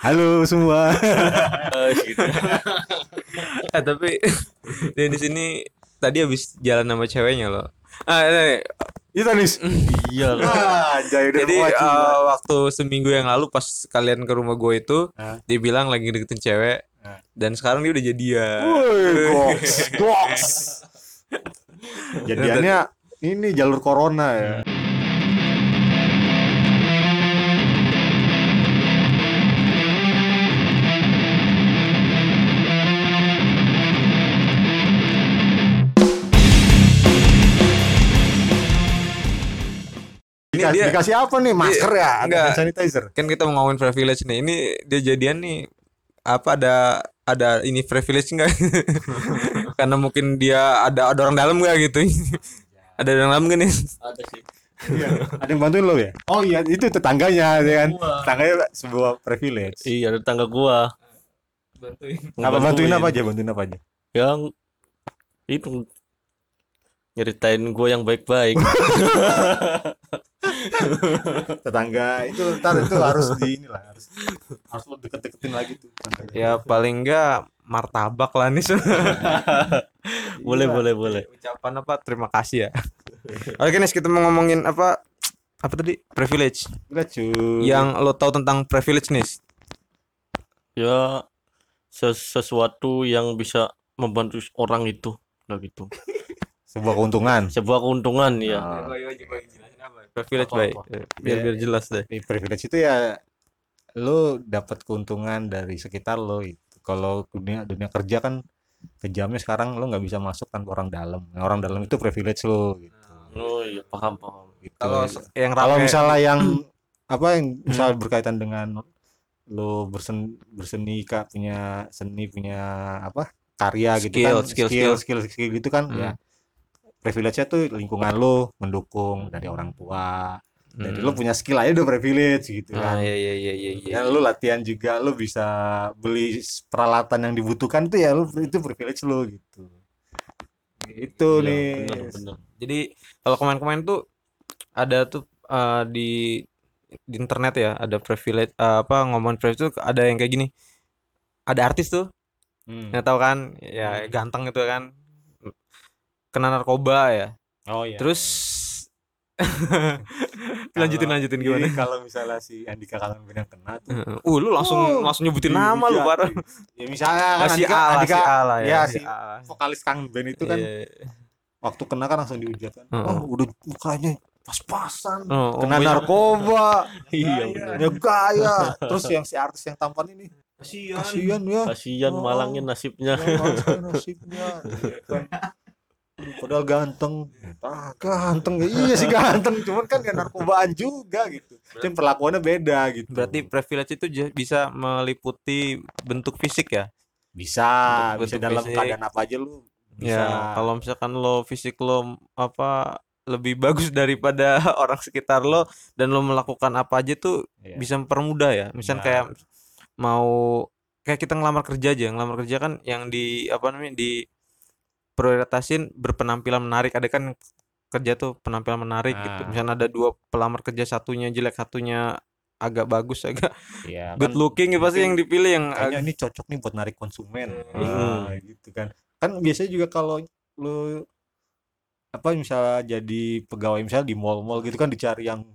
Halo semua. Eh, gitu. eh tapi dia di sini tadi habis jalan sama ceweknya loh ah ini, Itu Nis. iya lah Ah, jaya udah jadi eh, waktu seminggu yang lalu pas kalian ke rumah gue itu Hah? dia bilang lagi deketin cewek Hah? dan sekarang dia udah jadian Woi, goks, goks. Jadiannya ini jalur corona ya. Ini Dikasih, dia- dikasih apa nih? Masker ya? Atau Enggak. hand sanitizer? kan kita mau ngomongin privilege nih ini dia jadian nih apa ada ada ini privilege enggak karena mungkin dia ada ada orang dalam nggak gitu ada orang dalam gak nih ada sih Iya. Ada yang bantuin lo ya? Oh iya, itu tetangganya ya kan. Tetangganya sebuah privilege. iya tetangga gua Apa bantuin apa aja? Bantuin apa aja? yang itu nyeritain gua yang baik-baik Tetangga itu ntar itu harus di inilah harus harus lo deket-deketin lagi tuh. ya paling enggak martabak lah nih. Boleh Iya. boleh boleh. Ucapan apa? Terima kasih ya. Oke nih kita mau ngomongin apa? Apa tadi? Privilege. Enggak cuy. yang lo tahu tentang privilege nih ya ses- sesuatu yang bisa membantu orang itu. Udah gitu. Sebuah keuntungan. sebuah keuntungan ya. Ah. Privilege baik? Eh, biar Ya. biar jelas deh Di privilege itu ya lo dapat keuntungan dari sekitar lo itu. Kalau dunia dunia kerja kan kejamnya sekarang lo nggak bisa masuk tanpa orang dalam. Nah, orang dalam itu privilege lo gitu. oh iya paham paham Gitu. kalau se- yang kalau misalnya yang apa yang misal berkaitan dengan lo bersen, berseni kak punya seni punya apa karya gitu kan Skill, skill, skill skill gitu kan Hmm. ya privilege-nya tuh lingkungan lo mendukung dari orang tua. Jadi Hmm. lo punya skill aja udah privilege gitu ah kan. iya iya iya iya iya. dan lo latihan juga lo bisa beli peralatan yang dibutuhkan tuh ya lo itu privilege lo gitu. Itu Iya, nih. bener, bener. jadi kalau kemarin-kemarin tuh ada tuh eh, di di internet ya ada privilege eh, apa ngomongin privilege tuh ada yang kayak gini. Ada artis tuh. Hmm. nggak tahu kan ya ganteng gitu kan kena narkoba ya. Oh iya. Terus lanjutin Kalau- lanjutin iya, gimana? kalau misalnya si Andika Kangen yang kena tuh. Uh lu langsung Oh, langsung nyebutin iya, nama lu iya. parah ya misalnya kan Nah, si Andika, A lah, Andika. si A lah ya, ya, si si A. vokalis Kangen Band itu kan Iya. waktu kena kan langsung dihujat kan. Heeh. oh udah mukanya pas-pasan. Oh, oh, kena narkoba. Iya ya gaya. Terus yang si artis yang tampan ini? Kasihan. Ya. Kasihan Oh. malangin nasibnya. Ya, masalah nasibnya. Kan. Padahal ganteng, ah ganteng iya sih ganteng, cuman kan ya narkobaan juga gitu. Cuman perlakuannya beda gitu. berarti privilege itu bisa meliputi bentuk fisik ya bisa, bentuk- bisa bentuk dalam fisik. keadaan apa aja lu bisa. Ya, kalau misalkan lo fisik lo apa lebih bagus daripada orang sekitar lo dan lo melakukan apa aja tuh Iya. bisa mempermudah ya. Misal Benar. kayak mau kayak kita ngelamar kerja aja, ngelamar kerja kan yang di apa namanya di prioritasin berpenampilan menarik. Ada kan kerja tuh penampilan menarik gitu. Ah. Misalnya ada dua pelamar kerja satunya jelek, satunya agak bagus, agak Iya, good kan looking ya pasti yang dipilih yang kayaknya ini cocok nih buat narik konsumen. Hmm. Ah, gitu kan. Kan biasanya juga kalau lu apa misalnya jadi pegawai misalnya di mall-mall gitu kan dicari yang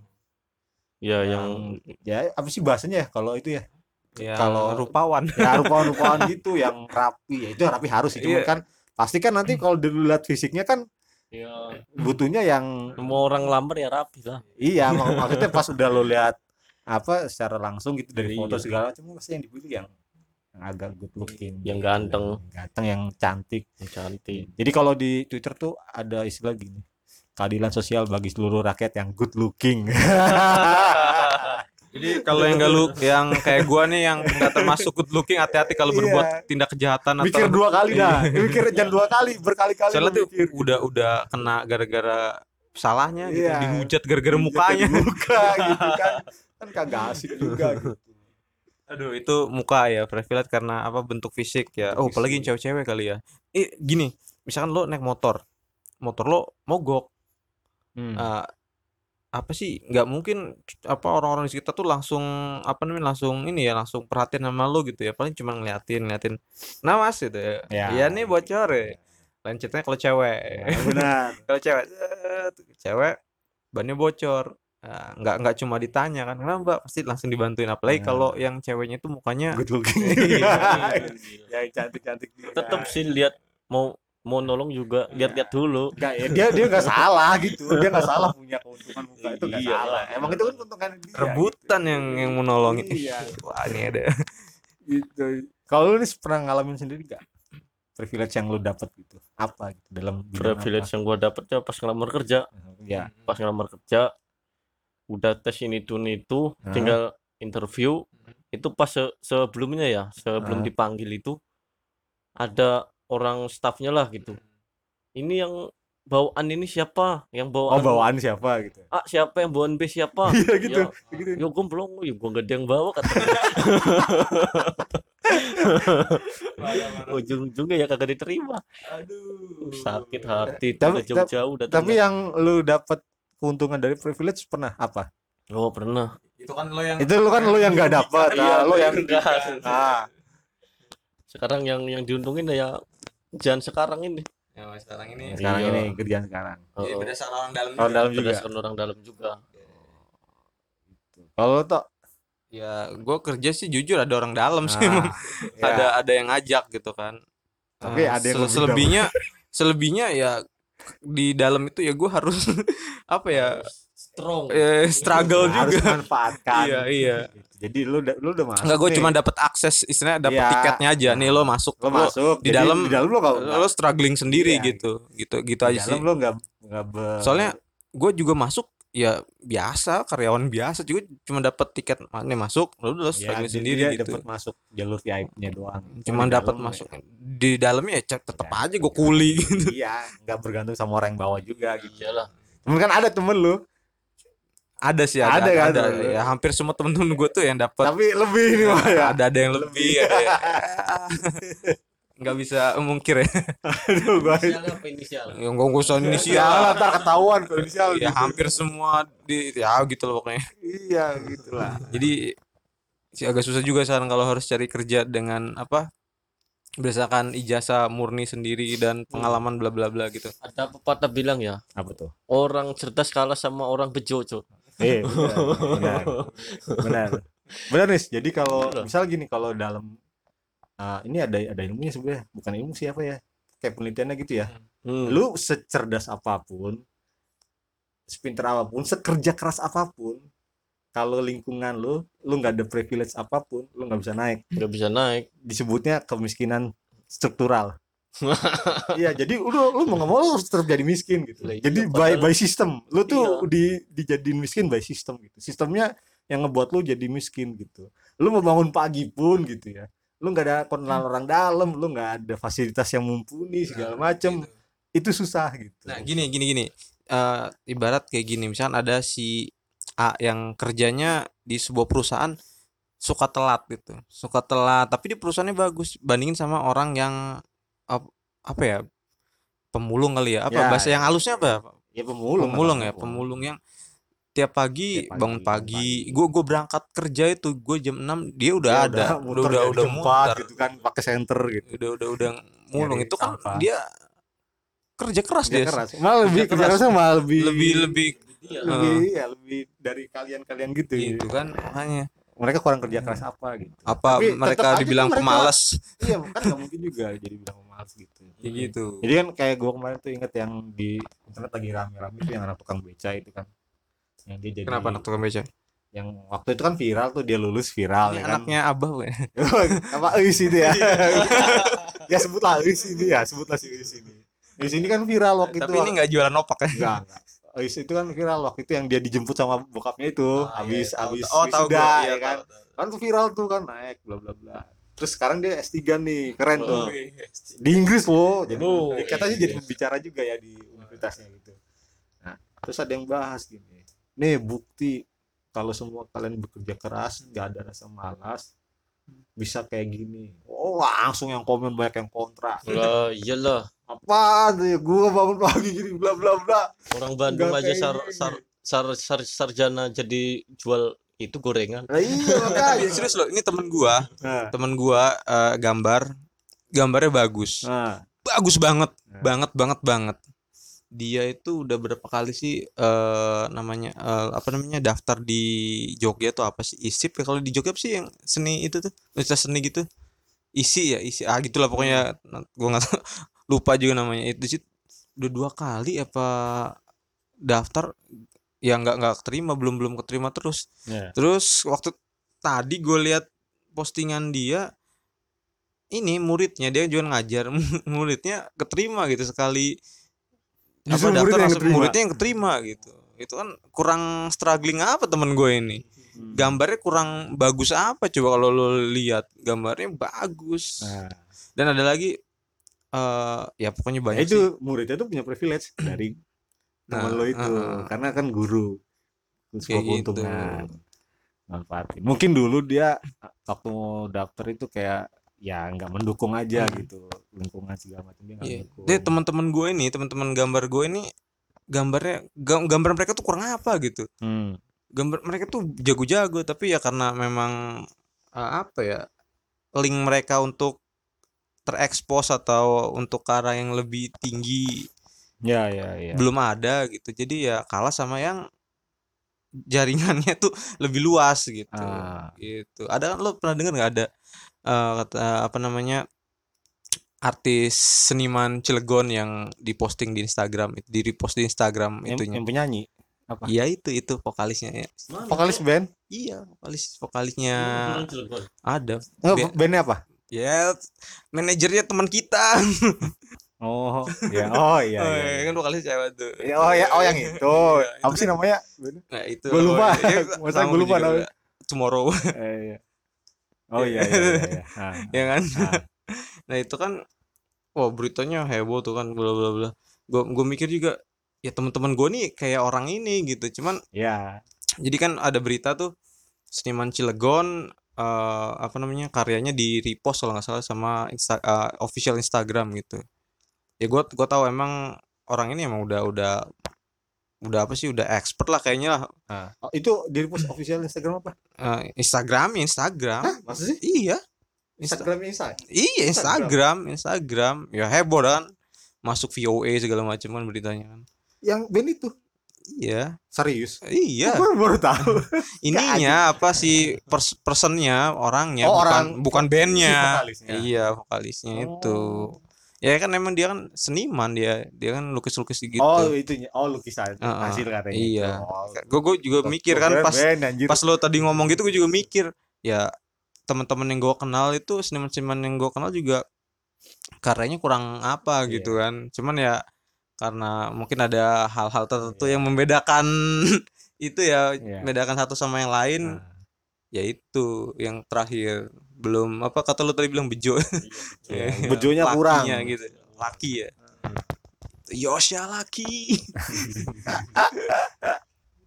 ya yang ya apa sih bahasanya ya kalau itu ya yang kalau- rupawan. ya rupawan-rupawan gitu yang rapi ya itu rapi harus sih Iya. cuman kan pasti kan nanti kalau dilihat fisiknya kan ya butuhnya yang mau orang lamar ya rapi lah. Iya mak- maksudnya pas udah lo lihat apa secara langsung gitu dari foto Iya. segala macam pasti yang dipilih yang yang agak good looking. Yang ganteng. ganteng yang cantik. Yang cantik. Jadi kalau di Twitter tuh ada istilah gini keadilan sosial bagi seluruh rakyat yang good looking Jadi kalau yang gak lu yang kayak gua nih yang nggak termasuk good looking hati-hati kalau Iya. berbuat tindak kejahatan atau mikir dua kali dah mikir jangan dua kali berkali-kali Soalnya tuh mikir. udah udah kena gara-gara salahnya gitu, Iya. dihujat gara-gara mukanya. muka gitu kan kan kagak asik juga gitu Aduh, itu muka ya, privilege karena apa bentuk fisik ya. Bentuk Oh, apalagi cewek-cewek kali ya. Eh, gini, misalkan lo naik motor. Motor lo mogok. Hmm. eh, apa sih nggak mungkin apa orang-orang di sekitar tuh langsung apa namanya langsung ini ya langsung perhatian sama lo gitu ya. Paling cuma ngeliatin ngeliatin nah mas gitu ya. Ya. ya nih bocor ya. Lain ceritanya kalau cewek. Ya, benar. Kalau cewek cewek bannya bocor. Nah, nggak nggak cuma ditanya kan kenapa mbak? Pasti langsung dibantuin. Apalagi Nah. kalau yang ceweknya itu mukanya good looking Iya. ya cantik cantik tetap sih lihat mau mau nolong juga lihat-lihat dulu. Nggak, ya, dia dia nggak salah gitu. Dia nggak salah punya keuntungan muka itu nggak Iya. salah. Emang itu kan keuntungan dia rebutan yang yang mau nolongin. Iya. wah ini ada. Gitu. Kalau lu nih pernah ngalamin sendiri gak privilege yang lu dapat gitu. Apa gitu dalam privilege yang gua dapet ya pas ngelamar kerja. Apa? ya pas ngelamar kerja udah tes ini ini itu Hah? tinggal interview. Itu pas se- sebelumnya ya sebelum Hah? dipanggil itu ada orang staffnya lah gitu. Ini yang bawaan ini siapa? Yang oh bawaan bawaan siapa gitu A siapa? Yang bawaan B siapa? Iya gitu. Ya, gitu. Ya gue belum ya gue gak ada yang bawa katanya. Ujung-ujungnya ya kagak diterima. Aduh. Sakit hati Tapi- udah jauh-jauh datang tapi yang lu dapat keuntungan dari privilege pernah apa? Oh pernah. Itu kan lo yang itu lu kan lu yang nggak dapat Iya, nah, lu yang enggak. ah sekarang yang yang diuntungin ya jangan sekarang ini. Ya, sekarang ini. Sekarang Iya. ini kerjaan sekarang. Jadi Oh, berdasarkan orang dalam orang juga. dalam juga. Berdasarkan orang dalam juga. Kalau lu tuh ya gue kerja sih jujur ada orang dalam sih ah, emang ya. ada ada yang ngajak gitu kan. Tapi Eh, ada yang sel- lebih selebihnya selebihnya ya di dalam itu ya gue harus apa ya? Strong. Eh, struggle harus juga. manfaatkan Iya, iya. Jadi lu udah lu udah masuk Enggak gue cuma dapat akses istilahnya dapat Iya. tiketnya aja. Nih lo masuk lo masuk. di dalam- di dalam lo kalau lo struggling sendiri Iya, gitu. Gitu gitu di aja sih. dalam lo nggak nggak ber- soalnya gue juga masuk ya biasa karyawan biasa. Juga cuma dapat tiket nih masuk lo udah ya, sendiri dia gitu. dapat masuk jalur VIP-nya doang. Cuma dapat masuk. di dalamnya ya tetap Ya. aja gue kuli. Gitu iya nggak bergantung sama orang yang bawa juga gitu. iyalah. Cuman kan ada temen lu ada sih ada Ada ada, kan? ya hampir semua temen-temen gue tuh yang dapat tapi lebih nih mah ya? Ada ada yang lebih ada yang nggak bisa mungkir ya. Aduh gua inisial apa inisial? Yang gue usah Inisial. Inisial lah ntar ketahuan kalau inisial ya gitu. hampir semua di ya gitu loh pokoknya. Iya gitulah jadi sih agak susah juga sekarang kalau harus cari kerja dengan apa berdasarkan ijazah murni sendiri dan pengalaman bla bla bla gitu. Ada pepatah bilang ya? Apa tuh? Orang cerdas kalah sama orang bejo Cok. eh benar benar. Benar. Benar nih jadi kalau misal gini kalau dalam ah, ini ada ada ilmunya sebenarnya. Bukan ilmu siapa ya? Kayak penelitiannya gitu ya. Hmm. lu secerdas apa pun sepintar apa pun sekerja keras apa pun kalau lingkungan lu lu nggak ada privilege apa pun lu nggak bisa naik. Nggak bisa naik. Disebutnya kemiskinan struktural. Iya jadi udah lu mau nggak mau lu harus tetap jadi miskin gitu. Lah, iya, jadi by by system. Lu tuh Iya. di dijadiin miskin by system gitu. Sistemnya yang ngebuat lu jadi miskin gitu. Lu mau bangun pagi pun gitu ya. Lu nggak ada kenal orang dalam lu nggak ada fasilitas yang mumpuni segala macem. itu susah gitu. Nah gini gini gini. Eh, ibarat kayak gini misalkan ada si A yang kerjanya di sebuah perusahaan suka telat gitu suka telat. Tapi di perusahaannya bagus bandingin sama orang yang ap- apa ya pemulung kali ya. Apa Ya, bahasa yang halusnya apa? Ya pemulung pemulung ya pemulung. yang tiap pagi, Tiap pagi, bangun pagi. gue gue berangkat kerja itu gue jam 6 dia udah Dia ada. udah udah udah muter. gitu kan pakai senter gitu. Udah udah udah mulung. Itu kan sampah. dia kerja keras kerja dia. keras. Malah lebih Kerja kerja keras. kerasnya malah lebih lebih lebih Iya. lebih ya lebih dari kalian-kalian gitu gitu kan makanya. Mereka kurang kerja keras apa gitu. Apa Tapi mereka dibilang mereka- pemalas? Iya kan nggak mungkin juga jadi bilang malas gitu. Kayak gitu. Jadi kan kayak gua kemarin tuh inget yang di internet lagi rame-rame itu yang anak tukang beca itu kan. Yang dia jadi kenapa anak tukang beca? Yang waktu itu kan viral tuh dia lulus viral ya kan. anaknya abah bukan? apa Eus itu ya? Ya sebutlah Eus ini ya sebutlah si Eus ini. Eus ini kan viral waktu itu tapi ini nggak jualan opak ya? Enggak Eus itu kan viral waktu itu yang dia dijemput sama bokapnya itu. Ah, habis iya, habis oh tahu wisuda, gua. Ya iya, kan? tahu, tahu. kan tuh viral tuh kan naik bla bla bla. Terus sekarang dia S3 nih keren tuh. Oh. di Inggris loh jadi Oh, katanya jadi pembicara juga ya di universitasnya gitu. Nah terus ada yang bahas gini. Nih bukti kalau semua kalian bekerja keras nggak ada rasa malas bisa kayak gini. Oh langsung yang komen banyak yang kontra. Lah iyalah apa tuh? Ya gua bangun pagi gini bla bla bla. Orang Bandung Nggak aja sar, sar sar, sar, sarjana jadi jual itu gorengan. Nah, iya makanya. serius loh ini temen gua. Nah, temen gua eh, gambar. Gambarnya bagus. Nah, bagus banget. Nah. banget banget banget. Dia itu udah berapa kali sih eh namanya eh, apa namanya daftar di Jogja tuh apa sih? ISIP ya kalau di Jogja apa sih yang seni itu tuh? Universitas seni gitu? Isi ya isi ah gitulah pokoknya. Gua nggak tahu lupa juga namanya. Itu sih udah dua kali apa daftar ya nggak nggak keterima belum belum keterima terus. Ya. Terus waktu tadi gue lihat postingan dia ini muridnya dia juga ngajar muridnya keterima gitu sekali. Justru apa daftar yang langsung keterima. muridnya yang keterima gitu. Itu kan kurang struggling apa temen gue ini? Hmm. gambarnya kurang bagus apa coba kalau lo lihat? Gambarnya bagus. Nah, dan ada lagi eh ya pokoknya nah, banyak sih itu muridnya tuh punya privilege dari teman Nah, lo itu heeh. karena kan guru terus Kayak keuntungan gitu. manfaatin mungkin dulu dia waktu mau daftar itu kayak ya nggak mendukung aja Hmm. gitu lingkungan segala macam dia nggak Iya. mendukung Dia teman-teman gue ini, teman-teman gambar gue ini gambarnya gam- gambar mereka tuh kurang apa gitu. Hmm. Gambar mereka tuh jago-jago tapi ya karena memang eh, apa ya? link mereka untuk terekspos atau untuk ke arah yang lebih tinggi ya ya ya belum ada gitu. Jadi ya kalah sama yang jaringannya tuh lebih luas gitu. Ah. Gitu. Ada kan lo pernah dengar nggak ada eh, kata apa namanya artis seniman Cilegon yang diposting di Instagram, di repost di Instagram yang, itunya. yang penyanyi apa Iya itu itu vokalisnya ya. vokalis band Iya, vokalis vokalisnya ada. oh, Be- bandnya apa Ya, manajernya teman kita. oh ya oh iya, Oh, iya, ya, iya. kan vokalis cewek tuh. Ya, oh ya oh yang itu Iya, apa sih namanya Nah, itu. Gua lupa. Ya, Masa gua lupa namanya. Tomorrow, Eh, iya. oh iya iya iya, iya. Ah, ya kan? ah. Nah, itu kan wah beritanya heboh tuh kan bla bla bla. Gue gue mikir juga ya teman-teman gue nih kayak orang ini gitu. Cuman ya jadi kan ada berita tuh seniman Cilegon eh, apa namanya karyanya di repost kalau nggak salah sama Insta, eh, official Instagram gitu. Ya gue gua tahu emang orang ini emang udah udah udah apa sih udah expert lah kayaknya lah. Ah. Oh, itu di repost official Instagram apa? Eh, Instagram Instagram. Masa sih iya. Insta- Instagram Insta iya Instagram. Instagram ya heboh kan. Masuk VOA segala macam kan beritanya kan. Yang band itu iya. Serius? Iya. Gue baru tahu. Ininya apa sih pers personnya orangnya Oh, bukan orang- bukan bandnya. vokalisnya. iya vokalisnya itu. Oh. ya kan emang dia kan seniman dia dia kan lukis lukis gitu. Oh itunya. Oh lukisan. Heeh, hasil katanya iya. itu. oh, gue gue juga gua- mikir kan pas band, pas lo tadi ngomong gitu gue juga mikir ya teman-teman yang gue kenal itu seniman-seniman yang gue kenal juga karyanya kurang apa Iya. gitu kan. Cuman ya karena mungkin ada hal-hal tertentu yang membedakan itu ya Iya. membedakan satu sama yang lain Nah, ya itu yang terakhir. Belum apa kata lu tadi bilang bejo. Iya, Ya, bejonya lakinya kurang. gitu. Laki ya. Yosha laki.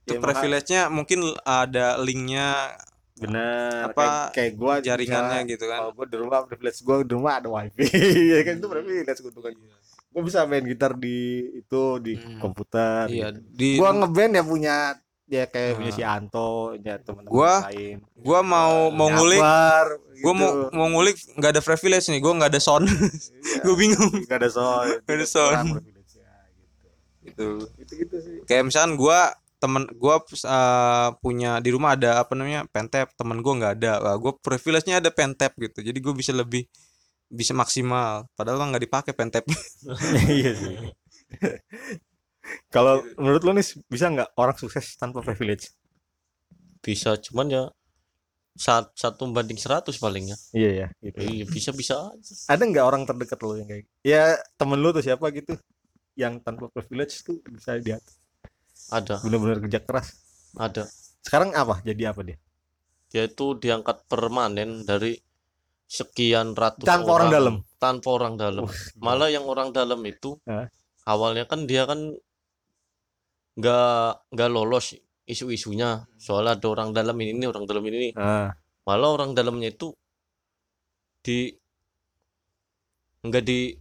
Itu Ya, privilege-nya mungkin ada linknya bener Apa, kayak, kayak gua jaringannya bisa- gitu kan. Kalau gua di rumah privilege gua di rumah ada wifi. Ya kan itu privilege keuntungan gua bisa main gitar di itu di Hmm. komputer iya gitu. di gua ngeband ya punya ya kayak punya Nah. si Anto ya teman-teman Gua- lain. gua mau mau ngulik Jabar, gua gitu. mau mau ngulik nggak ada privilege nih gua nggak ada sound. Iya, gua bingung. Nggak ada sound. Nggak ada sound. kurang privilege ya, gitu. Gitu. Gitu gitu sih. Kayak misalkan gua temen gua uh, punya di rumah ada apa namanya pentap temen gua nggak ada. Wah, gua privilege-nya ada pentap gitu. Jadi gua bisa lebih bisa maksimal. Padahal kan nggak dipakai pentap iya sih. Kalau menurut lo nih bisa nggak orang sukses tanpa privilege? Bisa cuman ya saat satu banding 100 paling ya. Iya ya gitu. Iya bisa bisa aja. Ada nggak orang terdekat lo yang kayak ya temen lo tuh siapa gitu yang tanpa privilege tuh bisa dia ada. Benar-benar kerja keras? Ada. Sekarang apa? Jadi apa dia? Dia itu diangkat permanen dari sekian ratus tanpa orang dalam. Tanpa orang dalam. Malah yang orang dalam itu awalnya kan dia kan nggak nggak lolos isu-isunya. Soalnya ada orang dalam ini, ini orang dalam ini ah malah orang dalamnya itu di nggak di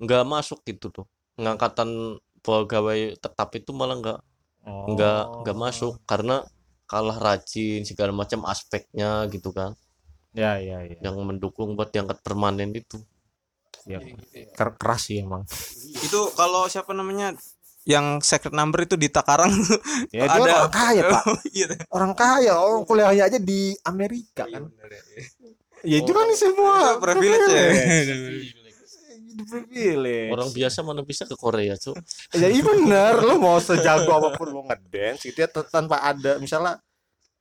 nggak masuk gitu tuh. Ngangkatan pegawai tetap itu malah nggak Oh. nggak nggak masuk. Karena kalah rajin segala macam aspeknya gitu kan ya ya ya, yang mendukung buat diangkat permanen itu. Ya. Ker- keras sih emang. Itu kalau siapa namanya yang secret number itu di Takarang ya Ada- orang kaya pak. Iya. Orang kaya orang kuliahnya aja di Amerika kan? Ya itu kan semua. Privilege ya. Jadi privilege. Orang biasa mana bisa ke Korea tuh ya iya bener. Lo mau sejago apa pun mau ngedance gitu ya tanpa ada misalnya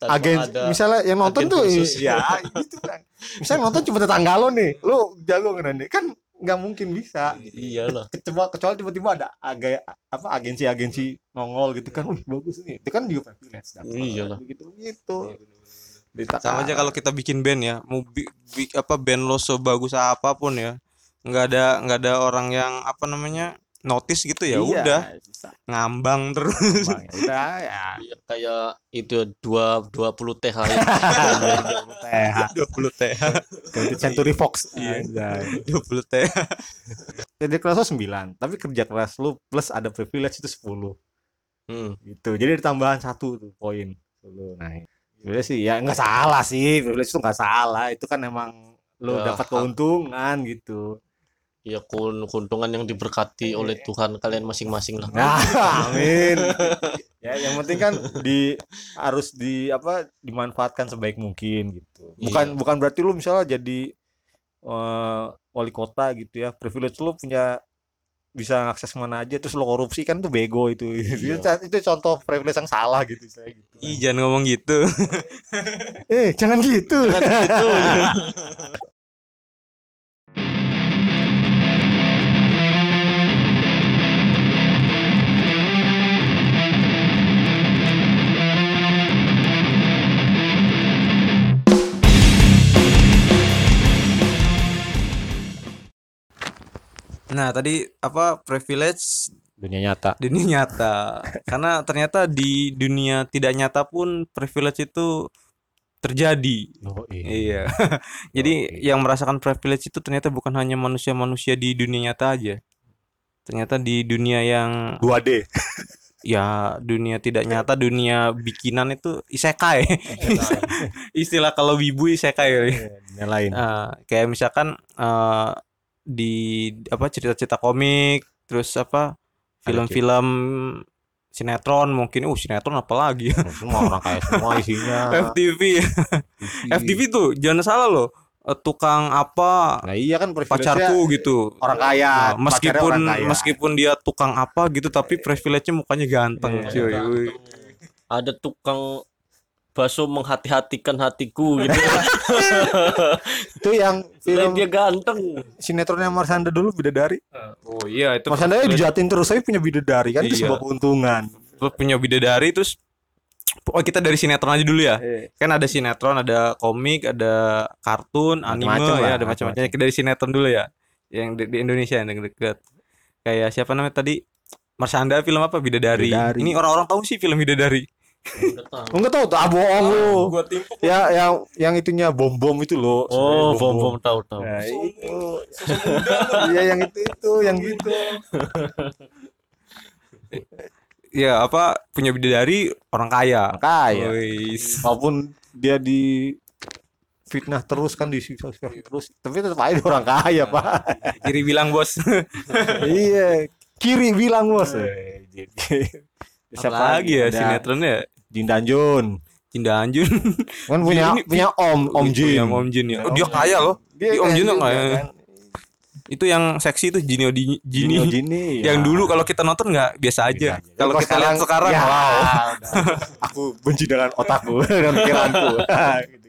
Tanpa agen ada misalnya yang nonton agen tuh khusus. ya gitu kan. Misalnya nonton cuma tetangga lo nih lo jago kan nih kan nggak mungkin bisa. Iyalah kecuali kecuali tiba-tiba ada aga, apa agensi-agensi nongol gitu kan wih bagus nih. Itu kan juga dapet. Iyalah. begitu begitu sama aja kalau kita bikin band ya mau bi- bi- apa band lo sebagus apa pun ya nggak ada nggak ada orang yang apa namanya notice gitu ya udah. ngambang terus. Bang, ya udah ya. Iya, kayak itu dua dua puluh TH ya. TH 20 TH ganti Century Fox. Iya. Anjay. 20 TH kerja keras lo 9 tapi kerja keras lu plus ada privilege itu 10 Hmm. gitu. Jadi ada tambahan satu tuh poin. Lu nah privilege sih ya nggak salah sih. Privilege itu nggak salah. Itu kan emang lu Ya, dapat keuntungan gitu Ya kun keuntungan yang diberkati oleh Tuhan kalian masing-masing lah. nah amin. Ya yang penting kan di harus di apa dimanfaatkan sebaik mungkin gitu. Bukan bukan berarti lu misalnya jadi eh, wali kota gitu ya. Privilege lu punya bisa ngakses mana aja terus lo korupsi kan tuh bego itu. Itu, itu contoh privilege yang salah gitu saya gitu. Ih, jangan ngomong gitu. Eh jangan gitu nah tadi apa privilege? Dunia nyata. Dunia nyata. Karena ternyata di dunia tidak nyata pun privilege itu terjadi. Oh, iya. Jadi Oke. yang merasakan privilege itu ternyata bukan hanya manusia-manusia di dunia nyata aja. Ternyata di dunia yang 2D ya dunia tidak nyata dunia bikinan itu isekai. Istilah kalau wibu isekai dunia lain. Eh, kayak misalkan eh, di apa cerita-cerita komik terus apa film-film sinetron mungkin. Uh sinetron apa lagi semua orang kaya semua isinya. FTV FTV tuh jangan salah loh. Eh, tukang apa nah iya kan pacarku gitu. orang kaya Nah, meskipun orang kaya. meskipun dia tukang apa gitu tapi privilege-nya mukanya ganteng Iya, cuy. Wih. ada tukang bakso menghati-hatikan hatiku gitu. itu yang Selain film dia ganteng. sinetronnya Marsanda dulu bidadari oh iya itu Marsanda ya dijatin terus saya punya bidadari kan itu Iya. sebuah keuntungan Terus punya bidadari terus oh kita dari sinetron aja dulu ya kan ada sinetron ada komik ada kartun anime Macem-macem ya lah, ada macam-macam macem-macem. dari sinetron dulu ya yang di, di Indonesia yang dekat kayak siapa namanya tadi Marsanda film apa Bidadari. Bidadari. Ini orang-orang tahu sih film Bidadari. Udah tahu. Tahu tuh ah bohong lu. Gua timpuk. ya yang yang itunya bom bom itu loh Oh, sebenarnya bom bom tahu tahu. Nah, itu. iya yang itu itu yang gitu. Ya apa punya Bidadari orang kaya. kaya. Walaupun dia di fitnah terus kan disiksa terus tapi tetap aja orang kaya pak. Kiri bilang bos. iya kiri bilang bos. Eh, jadi- Siapa lagi ya Ada sinetronnya? Jin Danjun Cinda Anjun. kan punya Ini- punya om om Jin yang Om Jin ya. Oh, dia kaya loh. Di Om kaya Jin kaya. kan. Itu yang seksi itu Jinio Di Jini. Jinio Jini Yang ya. dulu kalau kita nonton nggak biasa aja. Kalau kita lihat sekarang, ya, wow. udah. aku benci dengan otakku dengan pikiranku.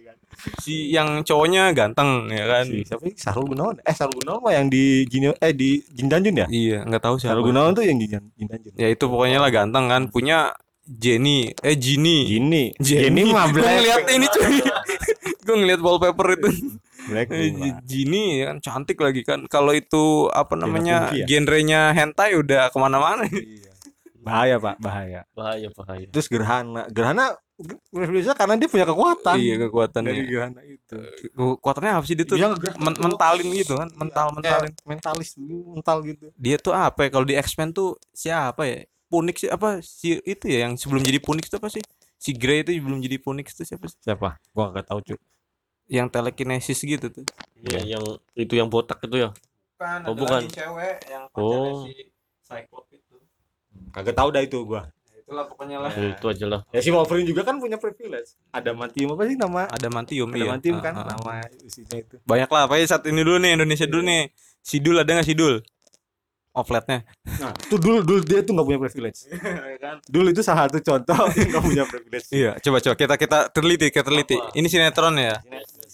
Si yang cowoknya ganteng ya kan. si siapa sih? Sarul Gunawan eh Sarul Gunawan mah yang di Jinio eh di Jin Danjun ya Iya, nggak tahu siapa. Sarul Gunawan tuh yang di Jin Jin Danjun Ya itu pokoknya lah ganteng kan. Punya Jenny, eh Jini. Jini Jenny Jini mah Gue ngeliat ini cuy. Gue ngeliat wallpaper itu. black Eh, Ji- Jini ya kan cantik lagi kan. Kalau itu apa namanya ya? genrenya hentai udah ke mana-mana. bahaya pak bahaya Bahaya bahaya. terus Gerhana Gerhana bisa karena dia punya kekuatan iya dari kekuatannya. Gerhana itu Kekuatannya apa sih dia tuh? Dia Men- mentalin gitu kan, mental mentalin. Kayak mentalis mental gitu Dia tuh apa ya? Kalau di X-Men tuh siapa ya? Punix apa si itu ya yang sebelum jadi Punix itu apa sih? Si Grey itu belum jadi Punix itu siapa sih? siapa gua nggak tahu cuy Yang telekinesis gitu tuh. Iya, yang itu yang botak itu ya. Bukan, Oh, bukan. cewek yang Oh. si Cyclops itu. kagak tahu dah itu gua Itulah pokoknya lah. Ya, itu aja lah. ya si Wolverine juga kan punya privilege ada mantium apa sih nama Ada mantium ada iya. mantium Ah, kan ah. nama isinya itu Banyak lah, pokoknya saat ini dulu nih Indonesia dulu nih. Sidul ada nggak Sidul? Offletnya. nah tuh dulu dulu dia tuh nggak punya privilege dulu itu salah satu contoh nggak punya privilege Iya, coba coba kita kita teliti, kita teliti. Apa? Ini sinetron ya.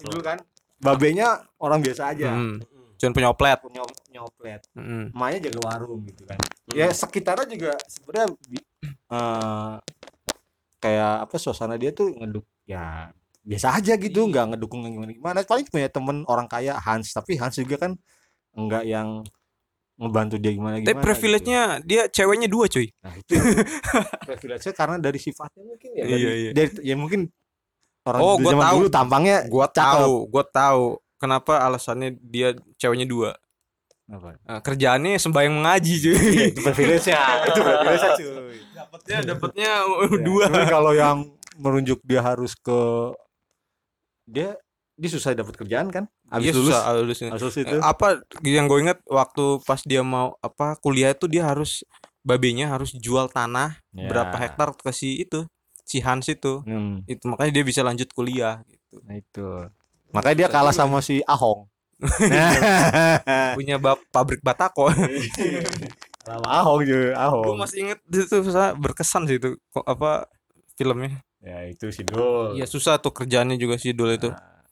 dulu kan babenya orang biasa aja Hmm. Cuman punya oplet. punya nyoplet Hmm. emaknya jaga warung gitu kan ya sekitarnya juga sebenarnya eh, kayak apa suasana dia tuh ngeduk ya biasa aja gitu nggak ngedukung yang gimana gimana paling punya temen orang kaya Hans tapi Hans juga kan enggak yang ngebantu dia gimana gimana Tapi privilege-nya dia ceweknya dua, cuy. gitu. nah itu yang privilege karena dari sifatnya mungkin ya dari, Iya, iya. dari- ya mungkin orang Oh, di gua zaman tahu. dulu tampangnya Gua Cakep. tahu, gua tahu kenapa alasannya dia ceweknya dua. apa Nah, kerjaannya sembahyang mengaji, cuy. Iya, itu privilege nya itu privilege cuy Dapatnya dapatnya Ya, dua. cuman kalau yang merunjuk dia harus ke dia dia susah dapat kerjaan kan? Habis Iya, lulus. susah, lulus. lulus itu. Apa yang gue inget waktu pas dia mau apa kuliah itu dia harus babenya harus jual tanah Ya. berapa hektar ke si itu si Hans itu. Hmm, itu makanya dia bisa lanjut kuliah gitu. Nah itu. Makanya dia kalah sama si Ahong. Nah punya bab pabrik batako sama Ahong juga gue Ahong masih inget itu susah berkesan sih itu kok apa filmnya. Ya itu si Dul. Iya susah tuh kerjaannya juga si Dul itu. Nah,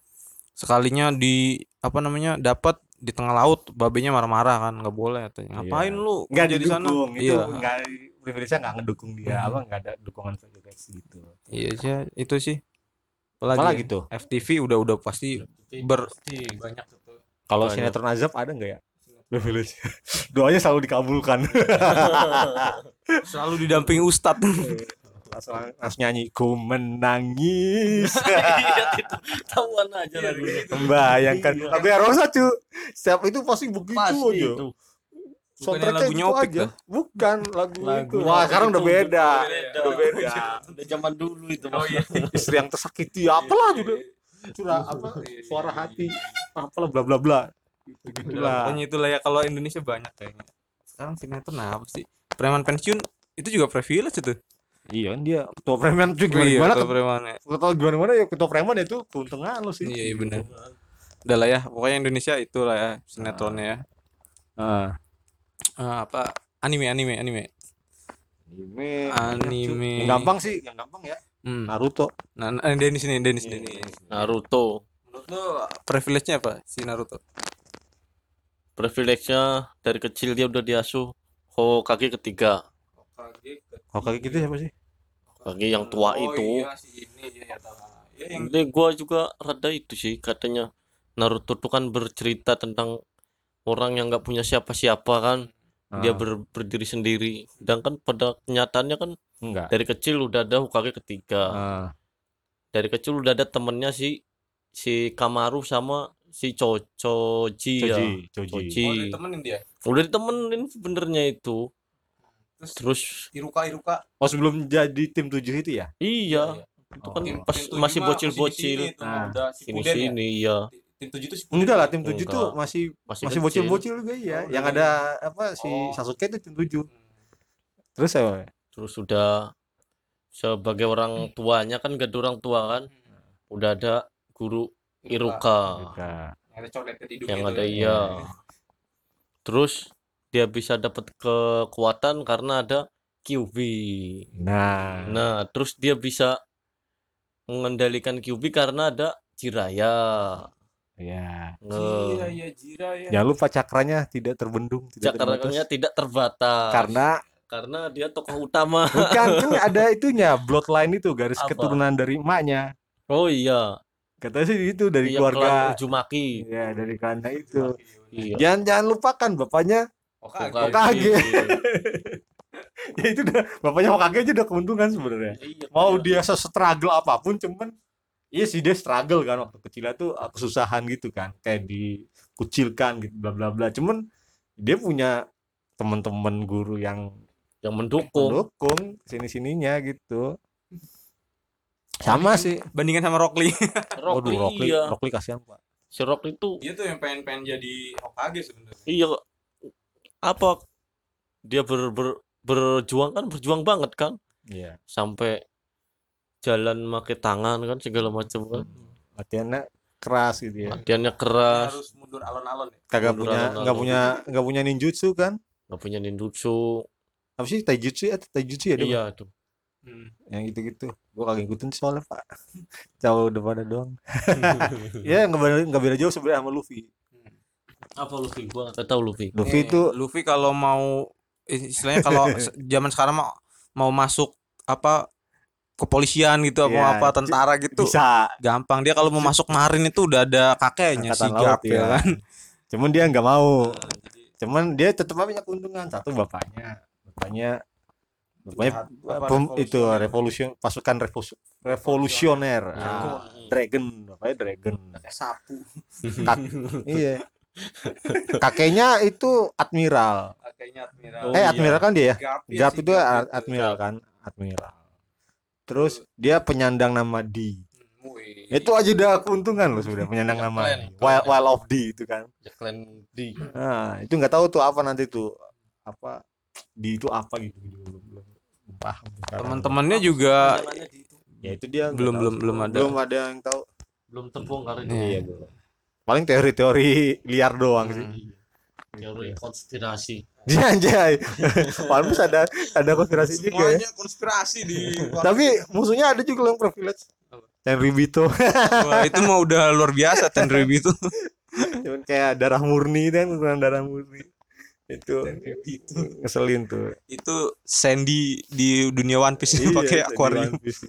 sekalinya di apa namanya dapat di tengah laut babenya marah-marah kan nggak boleh katanya. Ngapain Iya. lu nggak kerja di sana? itu iya. nggak nggak ngedukung dia apa nggak ada dukungan privilege gitu. Iya sih itu sih. Apalagi, apalagi tuh? FTV udah udah pasti ber banyak kalau sinetron azab ada nggak ya privilege doanya selalu dikabulkan. Selalu didampingi ustadz. Langsung, langsung nyanyi ku menangis. Iya, itu tahuan aja lagunya. membayangkan. Iya. lagu yang Rosa cu. Setiap itu pasti begitu Pasti aja itu. soundtracknya lagunya gitu Opik aja. dah. bukan lagu, Lagu itu. wah sekarang udah beda. Beda. udah beda. Udah zaman dulu itu. Oh, iya. istri yang tersakiti apalah juga curah apa suara hati apalah bla bla bla gitu gitulah pokoknya itulah ya kalau Indonesia banyak kayaknya. Sekarang sinetron apa sih? Preman pensiun itu juga privilege itu. Iya kan dia ketua preman cuy gimana Iya, gimana ketua premannya. ketua gimana gimana ya ketua preman itu keuntungan lo sih. Iya iya benar udah lah ya pokoknya Indonesia itulah ya sinetronnya ya. Ah. Eh, apa? Anime anime anime. Anime Anime. yang gampang sih yang gampang ya. Hmm. Naruto. Nah nah, Denis nih Denis Iya. Denis Naruto. menurut lo privilege-nya apa si Naruto Privilege-nya dari kecil dia udah diasuh. Hokage ketiga. kalau kayak gitu siapa sih? Hokage yang tua Oh, itu. iya sih, ini ya, ya, tahu. Ya, yang Ini gua juga rada itu sih katanya. Naruto tuh kan bercerita tentang orang yang nggak punya siapa-siapa kan. Dia Ah, ber- berdiri sendiri. Sedangkan pada kenyataannya kan enggak. dari kecil udah ada Hokage ketiga. Ah, dari kecil udah ada temennya si si Kamaru sama si Cho Choji ya Choji oh, ditemenin dia? Udah ditemenin sebenarnya itu. Terus terus Iruka Iruka? Oh sebelum jadi tim tujuh itu ya? Iya. Itu kan Oh. pas masih bocil-bocil. Nah, sini sini iya. Tim tujuh itu enggak lah tim tujuh tuh Enggak. masih masih, masih kecil. bocil-bocil juga ya Oh, yang iya. ada apa si Oh. Sasuke itu tim tujuh. Terus saya terus udah sebagai orang tuanya kan gak ada orang tua kan udah ada guru Iruka. yang ada coret hidung yang gitu ada ya. iya. Terus dia bisa dapat kekuatan karena ada QB nah. Nah terus dia bisa mengendalikan QB karena ada Jiraya ya Jira Nge- ya Jira ya jangan lupa cakranya tidak terbendung tidak terbatas. cakranya tidak terbatas. Karena karena dia tokoh utama. Bukan kan ada itunya bloodline itu garis Apa? keturunan dari emaknya. Oh iya katanya sih itu dari Iya, keluarga Uzumaki ya dari karena itu. Iya. Jangan jangan lupakan bapaknya Hokage. Hokage. ya itu udah bapaknya Hokage aja udah keuntungan sebenarnya. Iya, mau iya. dia struggle apa pun cuman iya sih dia struggle kan waktu kecil tuh uh, kesusahan gitu kan kayak dikucilkan gitu bla bla bla. Cuman dia punya teman-teman guru yang yang mendukung. Mendukung sini sininya gitu sama sih. bandingkan sama Rockly Rock Waduh, Rockly, iya. Rockly kasihan pak. Si Rock itu dia tuh yang pengen pengen jadi Hokage sebenarnya. Iya apa? Dia ber, ber- berjuang kan berjuang banget kan? Iya. Sampai jalan pakai tangan kan segala macam kan. Latihannya keras gitu ya. Latihannya keras. harus mundur alon-alon ya? Kagak mundur punya nggak punya nggak punya ninjutsu kan? Nggak punya ninjutsu. Apa sih taijutsu ya? Taijutsu ya dia iya tuh yang gitu gitu gua kagak ngikutin soalnya pak. Jauh udah pada doang. Ya nggak beda nggak beda jauh sebenarnya sama Luffy. Apa Luffy? Gua nggak tahu Luffy. Luffy itu Luffy kalau mau istilahnya kalau zaman sekarang mau mau masuk apa kepolisian gitu apa Iya, apa tentara gitu bisa. gampang. Dia kalau mau masuk marin itu udah ada kakeknya si Garp ya kan. Cuman dia nggak mau. Cuman dia tetap punya keuntungan. Satu bapaknya. Bapaknya Apa, revolusioner. itu revolusi pasukan revolusi- revolusioner. Ah, dragon bapaknya dragon. Sapu. Kak- iya. Kakeknya itu admiral. Kakeknya admiral. Oh, eh iya. admiral kan dia ya? Garp, ya, Garp si itu Garp a- itu. admiral kan? Admiral. Terus dia penyandang nama D. Hmm, wih. itu aja udah keuntungan loh sudah penyandang nama Keren, D. Wild, Wild of D itu kan. Ya klan D. Nah, itu nggak tahu tuh apa nanti tuh. Apa di itu apa gitu belum belum sekarang. teman-temannya juga ya itu dia belum tahu belum belum ada. Belum ada yang tahu. Belum itu Iya. iya belum paling teori-teori liar doang sih. Teori konspirasi. Dia anjay pantas ada ada konspirasi juga ya. Semuanya konspirasi di tapi musuhnya ada juga yang privilege. Yang Ribito Wah, itu mah udah luar biasa Tenryubi itu cuman kayak darah murni kan kurang darah murni itu ngeselin tuh. Itu Sandy di dunia One Piece pakai jadi akuarium Piece.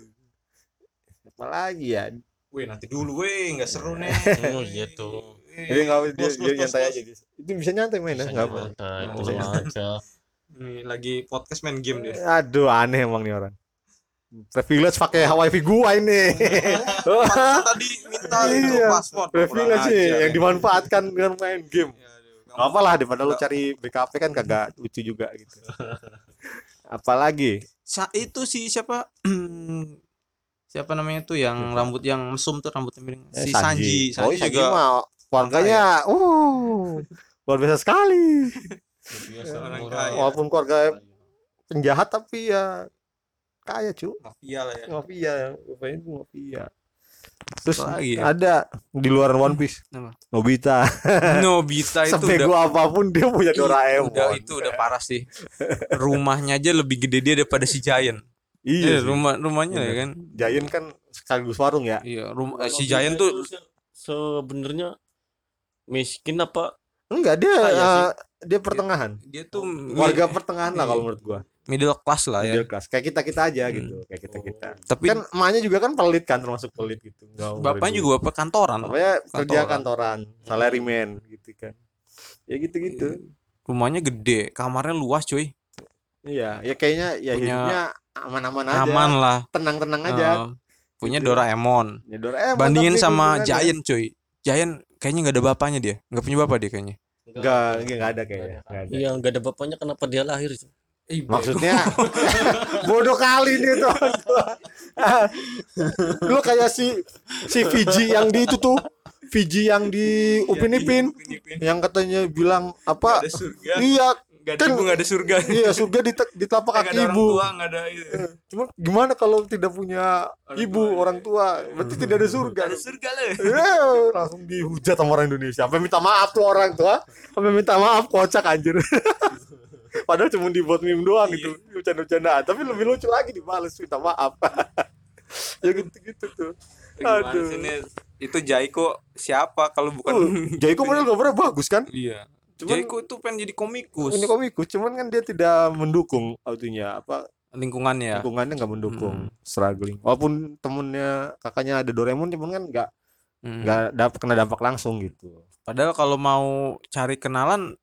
apalagi ya? Wih nanti dulu weh. Nggak seru nih oh iya tuh. Jadi nggak dia, dia nyantai aja itu bisa nyantai main nggak apa itu iya. aja. Nih, lagi podcast main game dia. Aduh aneh emang nih orang. Privilege pakai wifi gua ini. Tadi minta itu Iya, password. Privilege yang dimanfaatkan dengan main game. Ya, Gak apa lah daripada lu cari BKP kan kagak lucu juga gitu. Apalagi? Sa- itu si siapa? Siapa namanya tuh yang rambut yang mesum tuh rambutnya miring. Eh, si Sanji. Oh Sanji Sanji juga mah keluarganya uh luar biasa sekali. Biasa walaupun keluarga penjahat tapi ya kaya cu mafia lah ya. Mafia itu mafia terus lagi ya? ada di luar One Piece. Apa? Nobita. Nobita itu udah sepego apa pun dia punya Doraemon. udah itu udah parah sih. Rumahnya aja lebih gede dia daripada si Giant. Iya Eh, rumah rumahnya ya Bener. kan? Giant kan sekaligus warung ya? Iya rumah si dia Giant tuh se- sebenarnya miskin apa? Enggak dia eh, dia pertengahan. Dia tuh warga pertengahan lah Iya. kalau menurut gua middle class lah ya. Middle class. Kayak kita kita aja gitu kayak kita kita tapi kan emaknya juga kan pelit kan termasuk pelit gitu. Mau bapaknya juga bapak kantoran. Bapaknya kerja Kantoran. kantoran salaryman gitu kan. Ya gitu gitu rumahnya gede kamarnya luas cuy. Iya ya kayaknya ya Punya- hidupnya aman-aman aja. aman lah. Tenang-tenang aja. Eh, punya Gitu. Doraemon. Ya Doraemon bandingin sama. Giant cuy. Giant kayaknya nggak ada bapaknya dia. Nggak punya bapak dia kayaknya. Enggak enggak ada kayaknya. Enggak ada. Iya nggak ada bapaknya kenapa dia lahir sih? maksudnya bodoh kali nih tuh. Lu kayak si si Fiji yang di itu tuh. Fiji yang di Upin Ipin yang katanya bilang apa? Ada surga. Iya ada kan- ibu ada surga. iya surga di, di telapak kaki ada orang ibu. tua ada itu. Cuma gimana kalau tidak punya Orang ibu tua, orang tua? Berarti tidak ada surga. Ada surga lah. Eh, langsung dihujat sama orang Indonesia. Sampai minta maaf tuh orang tua. Sampai minta maaf kocak anjir padahal cuma dibuat meme doang gitu bercanda-bercandaan tapi lebih lucu lagi dibales minta maaf. Ya gitu-gitu tuh. Aduh. sih, Nis? itu Jaiko siapa kalau bukan uh, Jaiko padahal gambarnya bagus kan? Iya. Cuman Jaiko itu pengen jadi komikus. Ini komikus cuman kan dia tidak mendukung artinya apa? Lingkungannya. Lingkungannya nggak mendukung Hmm. struggling. Walaupun temennya kakaknya ada Doraemon cuman kan nggak Hmm. nggak dapat kena dampak langsung gitu. Padahal kalau mau cari kenalan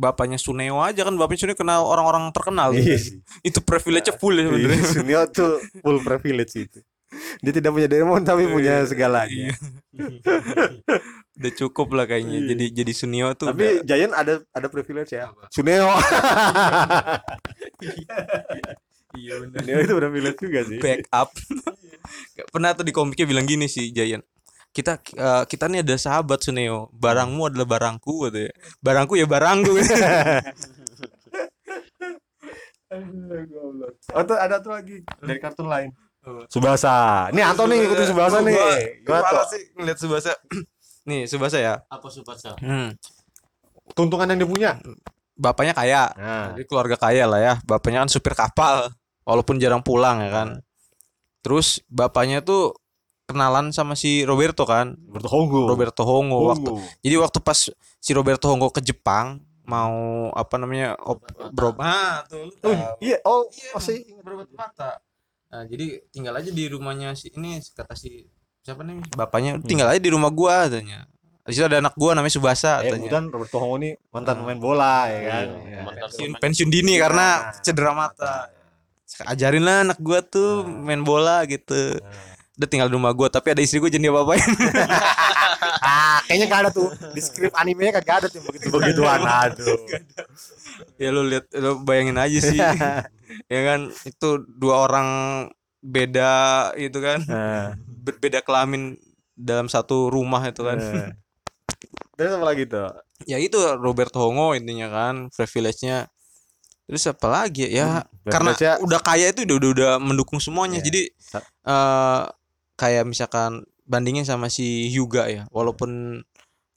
bapaknya Suneo aja kan bapaknya Suneo kenal orang-orang terkenal. Iya sih. itu privilege full ya sebenarnya Iya, Sunio tuh full privilege itu. Dia tidak punya Doraemon tapi punya Iya. segalanya udah cukup lah kayaknya Iya. jadi jadi Sunio tuh tapi udah Giant ada ada privilege ya? Apa? Suneo. Iya Suneo itu udah privilege juga sih. Backup. Pernah tuh di komiknya bilang gini sih Giant kita eh, kita nih ada sahabat Suneo barangmu adalah barangku gitu ya barangku ya barangku Oh, tuh ada tuh lagi dari kartun lain. Subasa. Nih Anton nih ikutin Subasa nih. Gimana sih ngeliat Subasa nih Subasa ya Apa Subasa? hmm. Tuntungan yang dia punya. bapaknya kaya Nah, Jadi keluarga kaya lah ya. Bapaknya kan supir kapal, walaupun jarang pulang ya kan. Terus bapaknya tuh kenalan sama si Roberto kan. Roberto Hongo waktu. Hongo. Jadi waktu pas si Roberto Hongo ke Jepang mau apa namanya op, bro ah tuh Oh, iya, oh, Iya, masih berobat mata. Nah, jadi tinggal aja di rumahnya si ini kata si siapa nih bapaknya tinggal aja di rumah gua katanya. Di situ ada anak gua namanya Subasa Eh, katanya. kemudian Roberto Hongo nih mantan pemain bola ya kan. Iya, Iya. mantan pensiun, pensiun dini karena cedera mata. ajarin lah anak gua tuh main bola gitu udah tinggal di rumah gua tapi ada istri gua jadi apa apain Ah, kayaknya gak ada tuh di skrip animenya kagak ada tuh begitu begituan. Aduh. ya lu lihat lu bayangin aja sih ya kan itu dua orang beda itu kan Nah, berbeda kelamin dalam satu rumah itu kan nah. Terus apa lagi tuh? ya itu Roberto Hongo intinya kan privilege-nya terus apa lagi ya karena privilege-nya- udah kaya itu udah udah, udah mendukung semuanya Iya. jadi eh kayak misalkan bandingin sama si Hyuga ya walaupun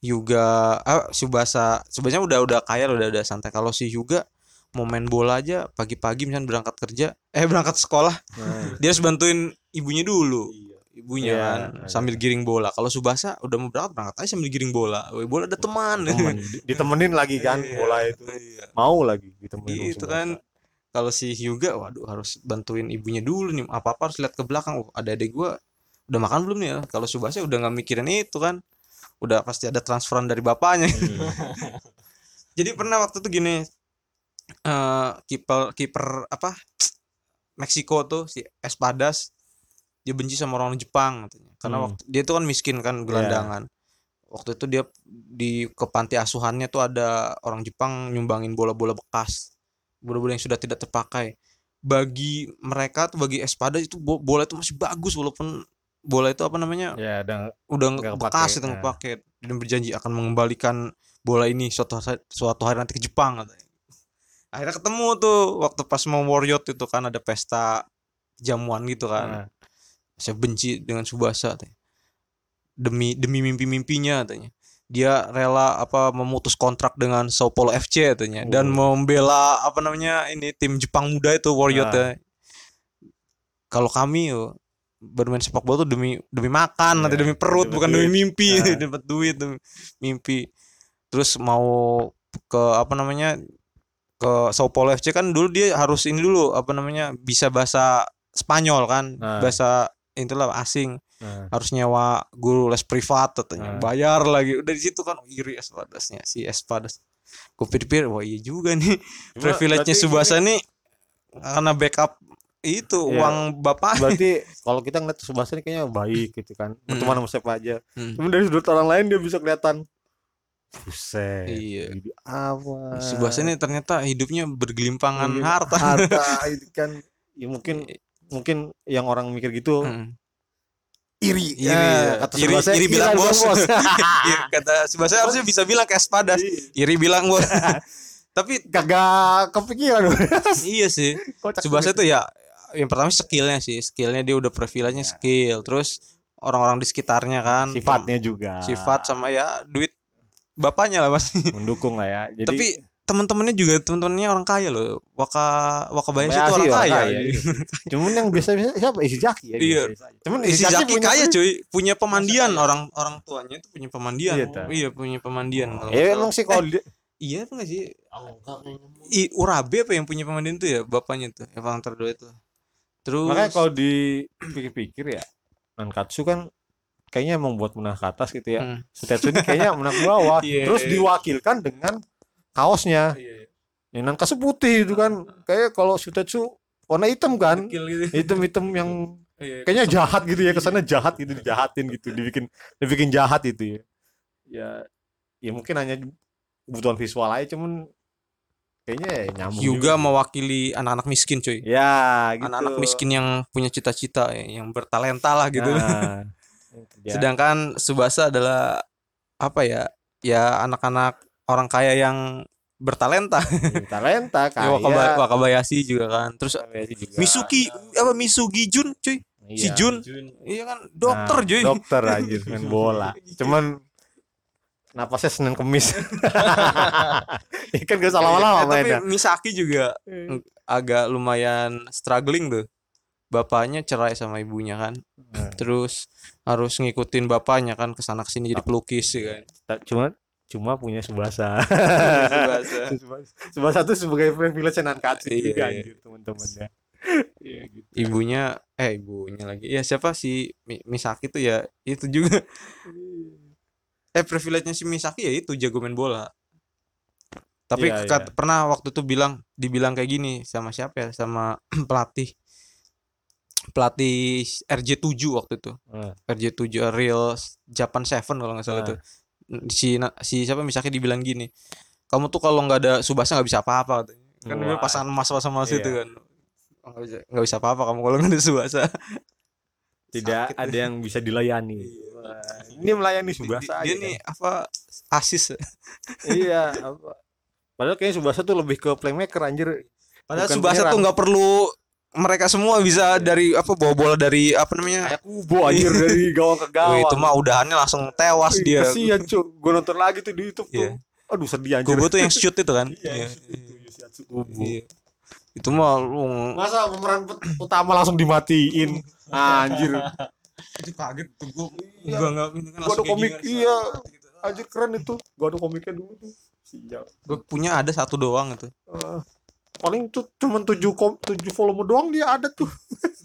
Hyuga ah Subasa sebenarnya udah udah kaya udah udah santai kalau si Hyuga mau main bola aja pagi-pagi misalnya berangkat kerja eh berangkat sekolah Nah, dia harus bantuin ibunya dulu ibunya Iya, kan ada. sambil giring bola kalau Subasa udah mau berangkat berangkat aja sambil giring bola Woi, bola ada teman temen. Di- ditemenin lagi kan Iya. bola itu. Iya. Mau lagi ditemenin. Sama kan. Kalau si Hyuga, waduh harus bantuin ibunya dulu nih. Apa apa harus lihat ke belakang. Oh, ada adek gua udah makan belum nih ya? Kalau Subasa udah nggak mikirin itu kan. Udah pasti ada transferan dari bapaknya. Jadi pernah waktu itu gini eh kiper kiper apa? Meksiko tuh si Espadas dia benci sama orang Jepang katanya. Karena Hmm. waktu dia tuh kan miskin kan gelandangan. Waktu itu dia di ke panti asuhannya tuh ada orang Jepang nyumbangin bola-bola bekas. Bola-bola yang sudah tidak terpakai. Bagi mereka tuh bagi Espada itu bo- bola itu masih bagus walaupun bola itu apa namanya Ya, dan udah Nggak bekas itu nggak nah. pakai dan berjanji akan mengembalikan bola ini suatu suatu hari nanti ke Jepang katanya. Akhirnya ketemu tuh waktu pas mau Warrior itu kan ada pesta jamuan gitu kan. Nah. Saya benci dengan Subasa katanya. Demi demi mimpi-mimpinya katanya. Dia rela apa memutus kontrak dengan Sao Paulo FC katanya dan Oh. membela apa namanya ini tim Jepang muda itu Warrior Ah. Kalau kami yo bermain sepak bola tuh demi demi makan nanti Iya, demi perut demi bukan duit. demi mimpi Ah. dapat duit demi mimpi terus mau ke apa namanya ke Sao Paulo FC kan dulu dia harus ini dulu apa namanya bisa bahasa Spanyol kan Nah. bahasa itulah asing Nah. harus nyewa guru les privat katanya Nah. bayar lagi udah di situ kan oh, iri Espadasnya si Espadas gue pikir wah iya juga nih privilege-nya Subasa nih karena backup itu Iya. uang bapak berarti kalau kita ngeliat Subasa ini kayaknya baik gitu kan berteman sama siapa aja Hmm. cuma dari sudut orang lain dia bisa kelihatan buset Iya. ini apa Subasa ini ternyata hidupnya bergelimpangan Mungkin harta. harta itu kan ya mungkin mungkin yang orang mikir gitu Hmm. iri Iri, Ya, ya. kata iri, Subasa, iri bilang bilang bos. Iya, kata Subasa harusnya bisa bilang ke Espadas. Iri bilang bos. Tapi kagak kepikiran iya sih. Kocak Subasa itu ya yang pertama skillnya sih. Skillnya dia udah privilege-nya skill. Terus orang-orang di sekitarnya kan. sifatnya juga Sifat sama ya duit bapaknya lah pasti. mendukung lah ya jadi Tapi teman-temannya juga teman-temannya orang kaya loh. Waka Wakabayashi itu Wakabayashi orang orang kaya. kaya, iya. cuman yang biasa biasa siapa Ishizaki ya Iya. biasa-biasa. cuman Si Zaki punya- kaya cuy, punya pemandian orang orang tuanya itu punya pemandian. Iya, ta. Iya, punya pemandian. kalau nggak ya emang sih kalau dia- Iya apa nggak sih? Oh, enggak kayaknya. I, Urabe apa yang punya pemandian tuh ya bapaknya tuh, yang paling terdua itu. Terus makanya kalau dipikir-pikir ya Nankatsu kan kayaknya emang buat menang ke atas gitu ya. Hmm. Sutetsu ini kayaknya menang ke bawah. Iya. terus diwakilkan dengan kaosnya. Iya, yang Nankatsu putih itu kan. Kayak kalau Sutetsu warna hitam kan. Gitu. hitam-hitam yang kayaknya jahat gitu ya kesannya jahat gitu dijahatin gitu dibikin dibikin jahat itu ya. Ya. Ya mungkin hanya kebutuhan visual aja cuman kayaknya ya nyambung Hyuga mewakili anak-anak miskin cuy. Ya gitu. Anak-anak miskin yang punya cita-cita ya, yang bertalenta lah gitu. Nah, ya, sedangkan Subasa adalah apa ya ya anak-anak orang kaya yang bertalenta. Talenta ya, kaya. Wakaba- Wakabayashi juga kan. Terus Wakabayashi juga. Misuki apa Misugi Jun cuy? Si Iya. Jun. Iya kan dokter Nah, cuy. dokter aja main bola. Cuman napasnya Senin Kemis. Ya kan gak salah lama Eh, tapi mainnya. Misaki juga agak lumayan struggling tuh. Bapaknya cerai sama ibunya kan. Nah. terus harus ngikutin bapaknya kan ke sana ke sini jadi pelukis ya kan. cuma cuma punya Subasa. Subasa. Tuh sebagai privilege Nankatsu Iya, juga iya. Iya gitu. Ibunya eh ibunya lagi. Ya siapa si Mi- Misaki tuh ya itu juga eh privilege-nya si Misaki ya itu jago main bola tapi Iya, kat- iya. pernah waktu itu bilang dibilang kayak gini sama siapa ya sama pelatih pelatih RJ7 waktu itu Ah. RJ7 Real Japan Seven kalau nggak salah Ah. tuh si si siapa Misaki dibilang gini kamu tuh kalau nggak ada Subasa nggak bisa apa-apa katanya. kan Wah. pasangan emas sama Iya. itu kan nggak bisa nggak bisa apa-apa kamu kalau nggak ada Subasa tidak Sakit. ada yang bisa dilayani Wah, ini melayani Subasa dia aja nih apa asis kan. iya apa padahal kayaknya Subasa tuh lebih ke playmaker anjir padahal Bukan Subasa penyerang. tuh nggak perlu mereka semua bisa dari apa bawa bola dari apa namanya kayak kubo anjir dari gawang ke Wih, gawang itu mah udahannya langsung tewas dia kasihan cuy gue nonton lagi tuh di YouTube Iya. tuh aduh sedih anjir Kubo tuh yang shoot itu kan Iya, Iya. itu Yoshiatsu Kubo. Iya. itu mah lu Masa pemeran utama langsung dimatiin? Anjir. Itu kaget tuh gua Iya. gua nggak ini kan Gua ada komik, gini, iya. gitu. Anjir keren itu. Gua ada komiknya dulu tuh. Siap. gua punya ada satu doang itu Eh, paling tuh cuman 7 kom 7 volume doang dia ada tuh.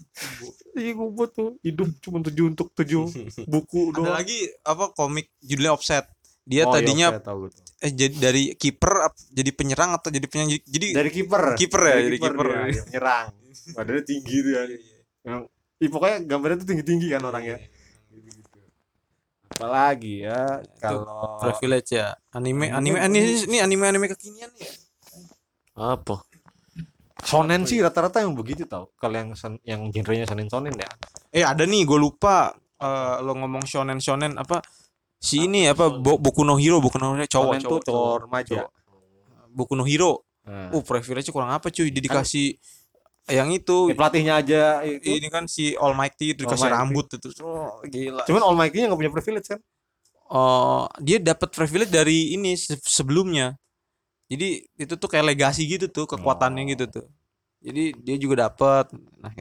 Iya Kubo tuh hidup cuman 7 untuk 7 buku ada doang. lagi apa komik judulnya offset dia Oh, iya, tadinya saya tahu tuh. eh jadi dari kiper jadi penyerang atau jadi penyerang jadi dari kiper. Kiper ya, Dari jadi kiper. dia, dia Nyerang. Badannya tinggi tuh ya. Yang Ih, pokoknya gambarnya tuh tinggi-tinggi kan orangnya. Gitu-gitu. Apalagi ya kalau privilege ya. Anime Anime anime ini ini anime anime kekinian nih. Apa? Shonen sih rata-rata yang begitu tau. Kalau yang sen- yang genrenya shonen shonen ya. Eh ada nih gue lupa Eh, lo ngomong shonen shonen apa? Si ini apa Bo, Boku no Hero Boku no Hero cowok Shonen cowok, tuh cowok. Remaja cowok. Boku no Hero. Nah. uh privilege kurang apa cuy? Dia dikasih yang itu. Ya, pelatihnya aja itu. Ini kan si All Mighty itu dikasih Almighty. rambut itu. Oh, gila. Cuman All Mighty nggak punya privilege kan? Oh dia dapat privilege dari ini se- sebelumnya. Jadi itu tuh kayak legasi gitu tuh kekuatannya Oh. gitu tuh. Jadi dia juga dapat nah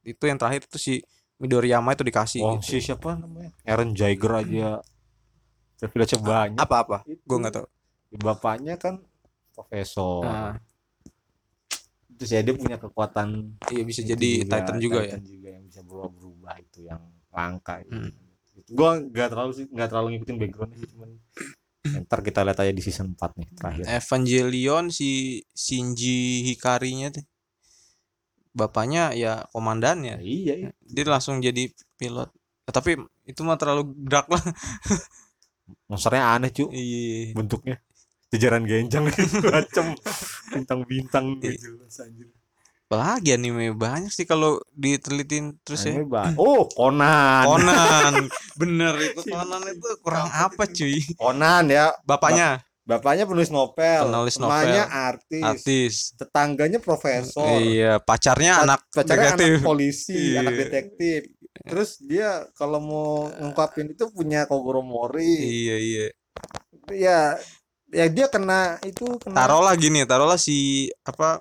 itu yang terakhir tuh si Midoriyama itu dikasih oh gitu. si siapa namanya? Aaron Jagger aja. Privilege banyak. apa apa Itu. gue nggak tahu. Bapaknya kan profesor. Nah, terus ya dia punya kekuatan iya bisa jadi Titan juga ya. Titan juga yang bisa berubah-berubah itu yang langka itu. Hmm. Gitu. Gua nggak terlalu sih nggak terlalu ngikutin backgroundnya sih, cuman ntar kita lihat aja di season 4 nih terakhir. Evangelion si Shinji Hikarinya tuh bapaknya ya komandannya. Iya iya. Dia langsung jadi pilot. Ya, tapi itu mah terlalu dark lah. Monsternya aneh cu iya. Bentuknya jajaran genjang macam bintang-bintang Iya. gitu anjir. apalagi anime? Banyak sih kalau ditelitin terus ya. Anime ba- oh Conan. Conan. Bener itu Conan itu kurang apa cuy? Conan ya. Bapaknya? Bapaknya penulis novel. Penulis novel. artis, artis. Tetangganya profesor. Iya pacarnya Pa- anak pacarnya negatif. anak polisi Iya. anak detektif. Terus dia kalau mau ngungkapin itu punya Kogoromori. Iya iya. Ya ya dia kena itu kena taruhlah gini taruhlah si apa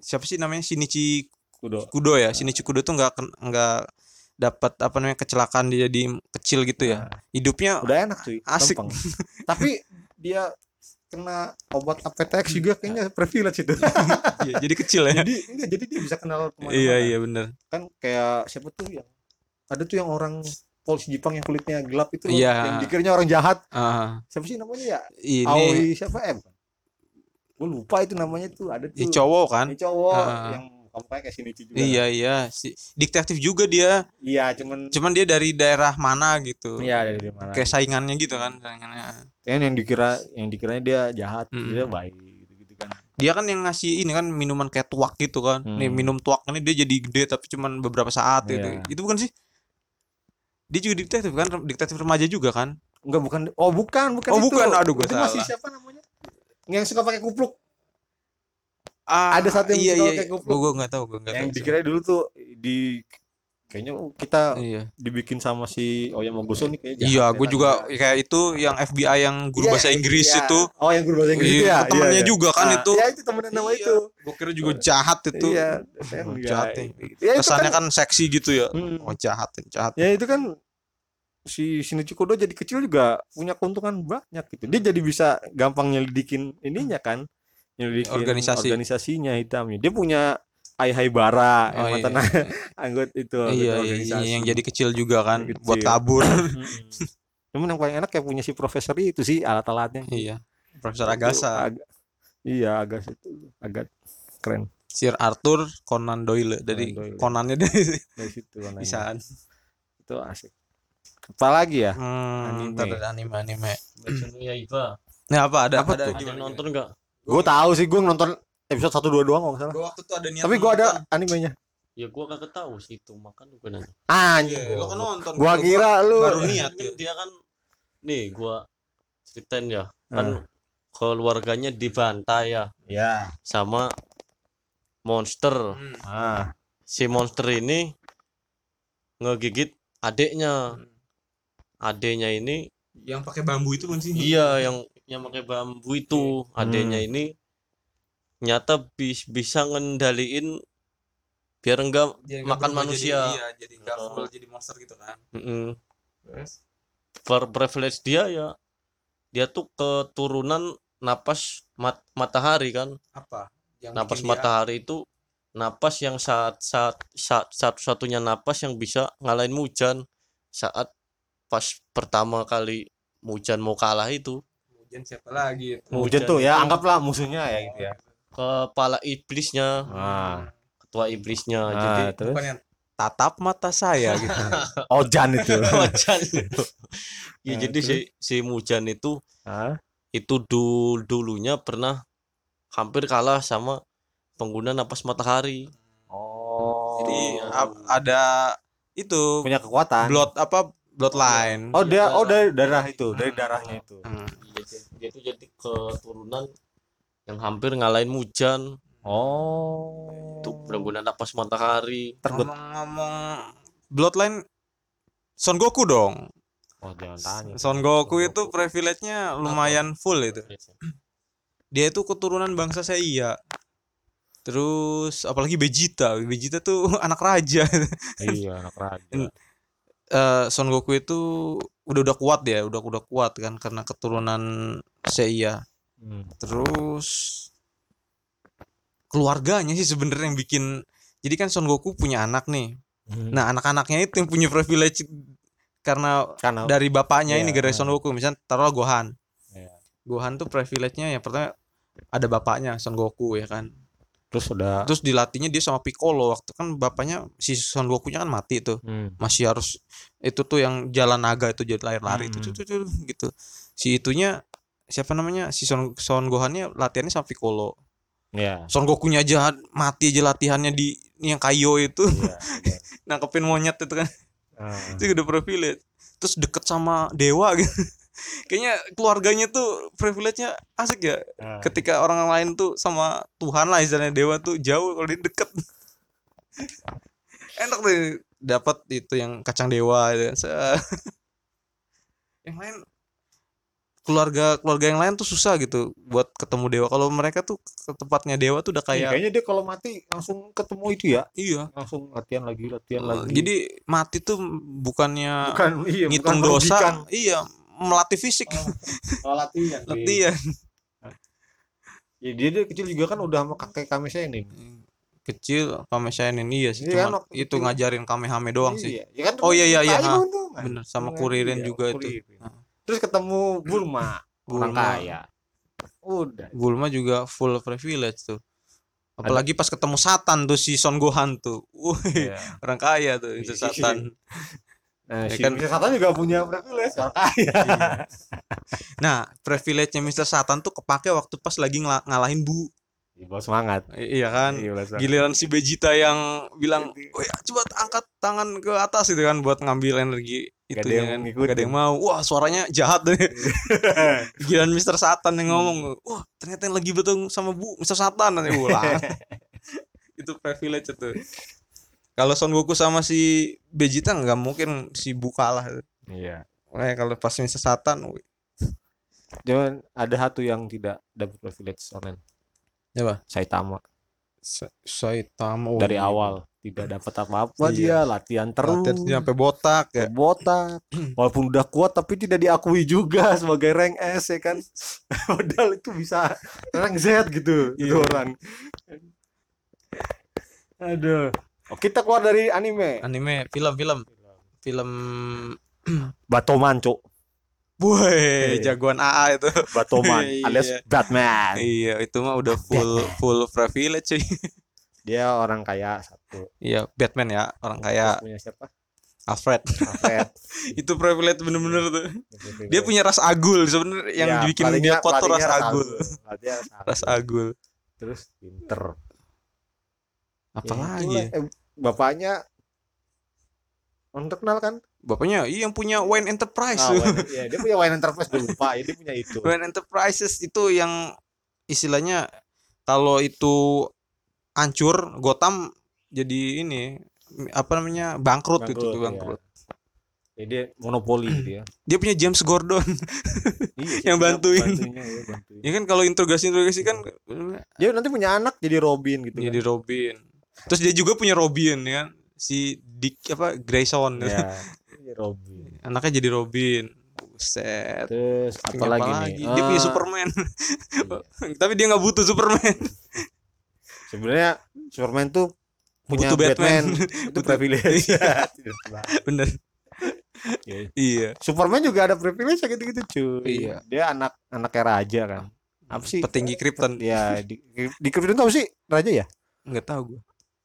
siapa sih namanya Shinichi kudo. Kudo ya Shinichi Kudo tuh nggak nggak dapat apa namanya kecelakaan dia jadi kecil gitu ya. Nah, hidupnya udah enak cuy. Asik. tapi dia kena obat APTX juga kayaknya privilege itu. Iya, jadi kecil ya. Jadi enggak jadi dia bisa kenal iya iya bener. Kan kayak siapa tuh yang ada tuh yang orang polisi Jepang yang kulitnya gelap itu Iya. yang dikiranya orang jahat. Ah siapa sih namanya ya? Ini. Aoi siapa? M gue lupa itu namanya tuh ada tuh. ya cowok kan? Ini cowok Ah. yang kamu kayak Shinichi juga. Iya iya. Si detektif juga dia. Iya cuman cuman dia dari daerah mana gitu. Iya dari mana. Kayak saingannya gitu kan saingannya. Kan yang dikira yang dikiranya dia jahat Mm. dia baik gitu kan. Dia kan yang ngasih ini kan minuman kayak tuak gitu kan. Nih Hmm. minum tuak ini dia jadi gede tapi cuman beberapa saat gitu. Iya. itu bukan sih dia juga detektif kan detektif remaja juga kan enggak bukan oh bukan bukan Oh, itu. bukan. Aduh, gua itu masih salah. siapa namanya yang suka pakai kupluk ah, Ada satu yang iya, suka iya. kayak kupluk. gua gua nggak tahu gua nggak yang tahu dikira dulu tuh di kayaknya kita iya dibikin sama si Oyamoguso nih kayaknya iya gue ya, juga tadi. kayak itu yang FBI yang guru Iya, bahasa Inggris iya. itu oh yang guru bahasa Inggris itu Iya, ya temennya juga kan Ah, itu. iya itu temennya nama Iya. itu gue kira juga jahat itu iya Oh, jahat ya. ya kesannya kan, kan seksi gitu ya Hmm. oh jahat jahat ya itu kan si Shinichi Kodo jadi kecil juga punya keuntungan banyak gitu dia jadi bisa gampang nyelidikin ininya kan nyelidikin Organisasi. organisasinya hitamnya dia punya Ai Haibara yang Oh, iya. mantan anggota itu iya, anggota iya, iya, organisasi. yang jadi kecil juga kan Kecil. buat kabur cuman yang paling enak kayak punya si profesor itu sih alat-alatnya iya Profesor Itu Agasa ag- iya agak itu agak keren Sir Arthur Conan Doyle dari Doyle. Conannya dari dari situ bisaan itu asik apalagi ya hmm, Anime. ntar ada anime anime ya Iva. nah apa ada Apa ada tuh? Ada nonton enggak? gue tahu sih gue nonton episode satu dua doang kalau nggak salah Gua waktu itu ada niat tapi gue ada animenya Ya gua kagak tahu sih itu, makan gue nanya. anjing Iya, lo kan nonton gua kira lu baru niat Kan ya. dia kan nih gua ceritain ya. Ah. Kan keluarganya dibantai ya ya sama monster. Hmm. ah Si monster ini ngegigit adeknya. Hmm. Adeknya ini yang pakai bambu itu kan sih iya yang yang pakai bambu itu. Adeknya Hmm. ini nyata bis, bisa ngendaliin biar enggak Dia makan manusia. jadi, iya jadi nggak Oh. full jadi monster gitu kan. Mm-mm. terus? Per privilege dia ya dia tuh keturunan napas mat- matahari kan. Apa? Yang napas bikin dia- matahari itu napas yang saat saat saat satu-satunya napas yang bisa ngalahin Mujan saat pas pertama kali Mujan mau kalah itu. Hujan siapa lagi itu? Hujan tuh ya anggaplah musuhnya ya gitu ya kepala iblisnya. Ah. Ketua iblisnya. Ah, jadi terus? Bukan yang tatap mata saya gitu. Ojan itu. Mujan ya Nah, jadi si si Mujan itu ah? itu dul dulunya pernah hampir kalah sama pengguna napas matahari. Oh. Jadi ada itu punya kekuatan. blood apa bloodline. Oh dia oh dari darah itu dari darahnya itu. Hmm. Iya, dia- dia itu jadi keturunan yang hampir ngalahin Mujan. Oh. Itu pengguna napas matahari. Ngomong-ngomong bloodline Son Goku dong. Oh jangan tanya. Son Goku itu privilege-nya lumayan full itu. Dia itu keturunan bangsa Seiya. Terus apalagi Vegeta. Vegeta tuh anak raja. Iya anak raja. Eh, Son Goku itu udah udah kuat ya udah udah kuat kan karena keturunan Seiya Hmm. terus keluarganya sih sebenarnya yang bikin jadi kan Son Goku punya anak nih Hmm. nah anak-anaknya itu yang punya privilege karena karena dari bapaknya ini Iya, gara iya. Son Goku misalnya taruhlah Gohan Iya. Gohan tuh privilege-nya yang pertama ada bapaknya Son Goku ya kan terus udah terus dilatihnya dia sama Piccolo waktu kan bapaknya si Son Goku-nya kan mati tuh Hmm. masih harus itu tuh yang jalan naga itu jadi lari-lari itu Hmm. tuh, tuh, tuh, gitu si itunya siapa namanya si Son Son Gohannya latihannya sama Piccolo. Ya Son Gokunya aja mati aja latihannya di yang Kaio itu. Iya iya. nangkepin monyet itu kan. Ah. itu udah privilege. Terus deket sama dewa gitu. Kayaknya keluarganya tuh privilege-nya asik ya. Ah. ketika orang lain tuh sama Tuhan lah istilahnya dewa tuh jauh kalau dia deket. Enak tuh dapat itu yang kacang dewa gitu. Yang lain keluarga keluarga yang lain tuh susah gitu buat ketemu dewa kalau mereka tuh ke tempatnya dewa tuh udah Iya, kayak kayaknya dia kalau mati langsung ketemu itu ya iya langsung latihan lagi latihan Eh, lagi jadi mati tuh bukannya bukan iya ngitung bukan dosa merugikan. iya melatih fisik oh, latihan cuy. latihan ya, dia, dia kecil juga kan udah sama kakek kami saya ini kecil Kame Shainin iya sih Iya, cuman waktu itu kecil. ngajarin Kamehame doang sih Iya, ya kan Oh, iya, iya, iya, kan. bener sama Iya, Kuririn iya, juga itu. Nah. Terus ketemu Bulma orang Bulma. kaya udah Bulma juga full privilege tuh Apalagi pas ketemu Satan tuh si Son Gohan tuh. Wih, Iya. orang kaya tuh itu Satan. Nah, Ya si kan- Mr. Satan juga punya privilege orang kaya. Nah, privilege-nya Mr. Satan tuh kepake waktu pas lagi ngalahin Bu. Iya, bawa semangat. I- iya kan? Iya, semangat. Giliran si Vegeta yang bilang, "Oh ya, coba angkat tangan ke atas itu kan buat ngambil energi Gak itu ada yang kan. ngikutin. Gak ada yang mau. Wah, suaranya jahat deh. Giliran Mr. Satan yang ngomong, "Wah, ternyata yang lagi bertemu sama Bu Mr. Satan." Nanti ulang. itu privilege itu. Kalau Son Goku sama si Vegeta nggak mungkin si Bu kalah. Iya. Makanya kalau pas Mr. Satan, wih, Cuman ada satu yang tidak dapat privilege sonen. Apa? Saitama Sa- Saitama oh, dari iya. awal tidak dapat apa-apa Iya. dia latihan terus. Latihan sampai botak ya. botak walaupun udah kuat tapi tidak diakui juga sebagai rank S ya kan padahal itu bisa rank Z gitu itu Iya. orang aduh oh, kita keluar dari anime Anime, film-film, film Batoman cok Boy, Iya. jagoan AA itu. Batoman Iya. alias Batman iya, itu mah udah full full privilege cuy. Dia orang kaya satu Iya, Batman ya, orang kaya Terus punya siapa Alfred. Alfred itu privilege bener-bener tuh. Dia punya ras agul sebenarnya yang Ya, bikin dia tuh ras agul. Ras agul. terus pinter Apalagi Ya. Eh, bapaknya orang terkenal kan Bapaknya iya yang punya Wayne Enterprise. Ah, Wayne- iya, dia punya Wayne Enterprise gue lupa ya dia punya itu Wayne Enterprises itu yang istilahnya kalau itu hancur Gotham jadi ini apa namanya bangkrut, itu tuh iya. bangkrut. Ya, dia monopoli dia. Dia punya James Gordon. Iya, Yang bantuin. iya, bantuin. ya kan kalau interogasi-interogasi kan Dia nanti punya anak jadi Robin gitu. jadi Robin. Terus dia juga punya Robin ya kan. Si Dick apa Grayson. kan. Ya, jadi Robin. Anaknya jadi Robin. Buset. Terus apa lagi nih? Dia punya Ah, Superman. iya. Tapi dia nggak butuh Superman. Sebenarnya Superman tuh punya Butuh Batman. Batman, itu privilege. Bener. Iya. Iya. Superman juga ada privilege kayak gitu-gitu cuy. Iya. Dia anak anaknya raja kan. Apa sih? Petinggi Krypton. Ya di, di Krypton tau sih raja ya? Nggak tahu gue.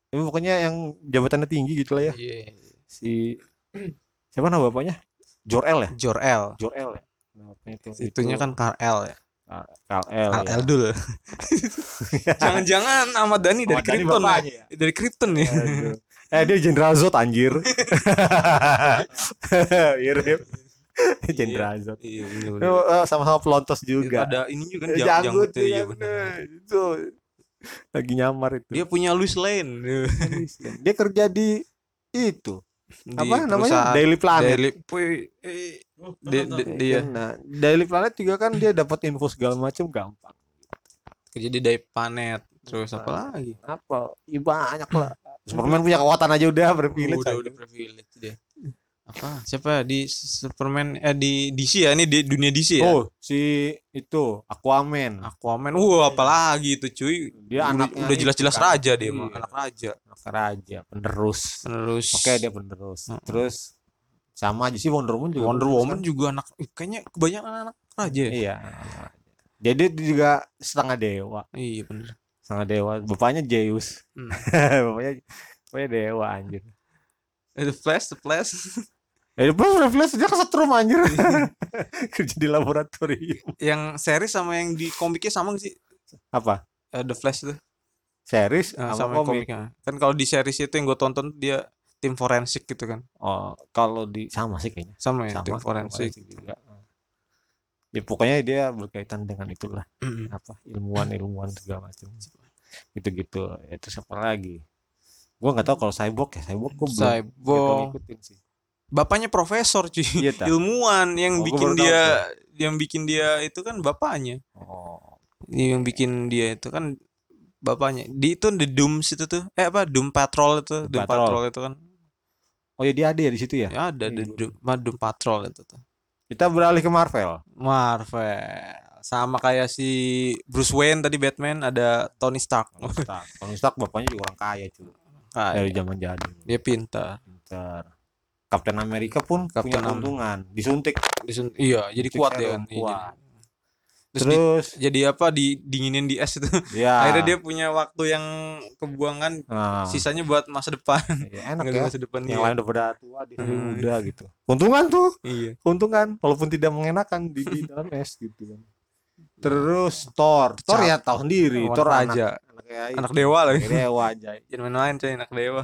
Ya, pokoknya yang jabatannya tinggi gitu lah ya. Iya. Si siapa nama bapaknya? Jor-El ya? Jor-El. Jor-El ya. Nah, itu, Itunya itu kan Kal-El ya. Kal-El. Al ya. Eldul. Jangan-jangan Ahmad Dhani dari Krypton ya. ya? Dari Krypton ya. Aduh. Eh dia Jenderal Zod anjir. Mirip. Jenderal Zod. Iya, bener Eh, eh, sama-sama pelontos juga. Ada ini juga kan jang- Janggut janggutnya, iya iya. Itu lagi nyamar itu. Dia punya Louis Lane. Dia kerja di itu. Di Apa namanya? Daily Planet. Daily eh, di- di- dia Nah, Daily Planet juga kan dia dapat info segala macam gampang. kerja di Daily Planet. Terus apa lagi? Apa? Ih, banyak lah. Superman punya kekuatan aja udah privilege. udah aja. udah privilege dia. Apa? Siapa di Superman eh di DC ya? Ini di dunia DC ya? Oh, si itu Aquaman. Aquaman. Wah, apalagi itu cuy. Dia udah, anaknya udah jelas-jelas kan. raja dia mah, Iya. anak raja. Anak raja, penerus. Terus Oke, dia penerus. Terus sama aja sih Wonder Woman juga. Wonder Woman kan? juga anak kayaknya kebanyakan anak raja ya. Iya. Jadi dia juga setengah dewa, Iya bener. setengah dewa. Bapaknya Zeus. Hmm. bapaknya bapaknya dewa anjir. Eh, The Flash, The Flash. Ya plus reflex dia kesetrum anjir. Kerja di laboratorium. yang series sama yang di komiknya sama gak sih? Apa? Eh, The Flash tuh. Series Eh, sama, sama komik. komiknya. Kan kalau di series itu yang gue tonton dia tim forensik gitu kan. Oh, kalau di sama sih kayaknya. Sama ya Sama tim sama forensik. juga. Ya pokoknya dia berkaitan dengan itulah Mm. apa ilmuwan-ilmuwan segala macam. Gitu-gitu. Ya, terus apa lagi? Gua nggak tahu kalau cyborg ya cyborg gua belum Cyborg. ngikutin sih. Bapaknya profesor cuy. Iya? Ilmuwan yang Oh, bikin baru tahu dia yang bikin dia itu kan bapaknya. Oh, Yang bikin dia itu kan bapaknya. Di itu di Doom situ tuh. Eh apa? Doom Patrol itu. Doom Doom Patrol. Patrol itu kan. Oh ya dia ada ya di situ ya. Ya ada Iya, di gua- Doom, ma- Doom Patrol itu tuh. Kita beralih ke Marvel. Marvel. Sama kayak si Bruce Wayne tadi Batman ada Tony Stark. Tony Stark. Tony Stark bapaknya juga orang kaya cuy. Ah, Dari zaman jadul. dia pintar. Pintar. Kapten Amerika pun punya Captain Am- keuntungan. Disuntik Disun- iya, jadi kuat serum, kan. Iya, kuat. Terus, di- terus? jadi apa di dinginin di es itu. ya Akhirnya dia punya waktu yang kebuangan nah, sisanya buat masa depan. ya enak ya. masa depan yang iya. lain udah pada tua dia Hmm. muda gitu. Keuntungan tuh. Iya. keuntungan walaupun tidak mengenakan di, di dalam es gitu kan. Terus Thor. Thor ya tahu sendiri. Lawan Thor anak anak kayak Anak dewa lagi. dewa aja. Jangan main-main coy anak dewa.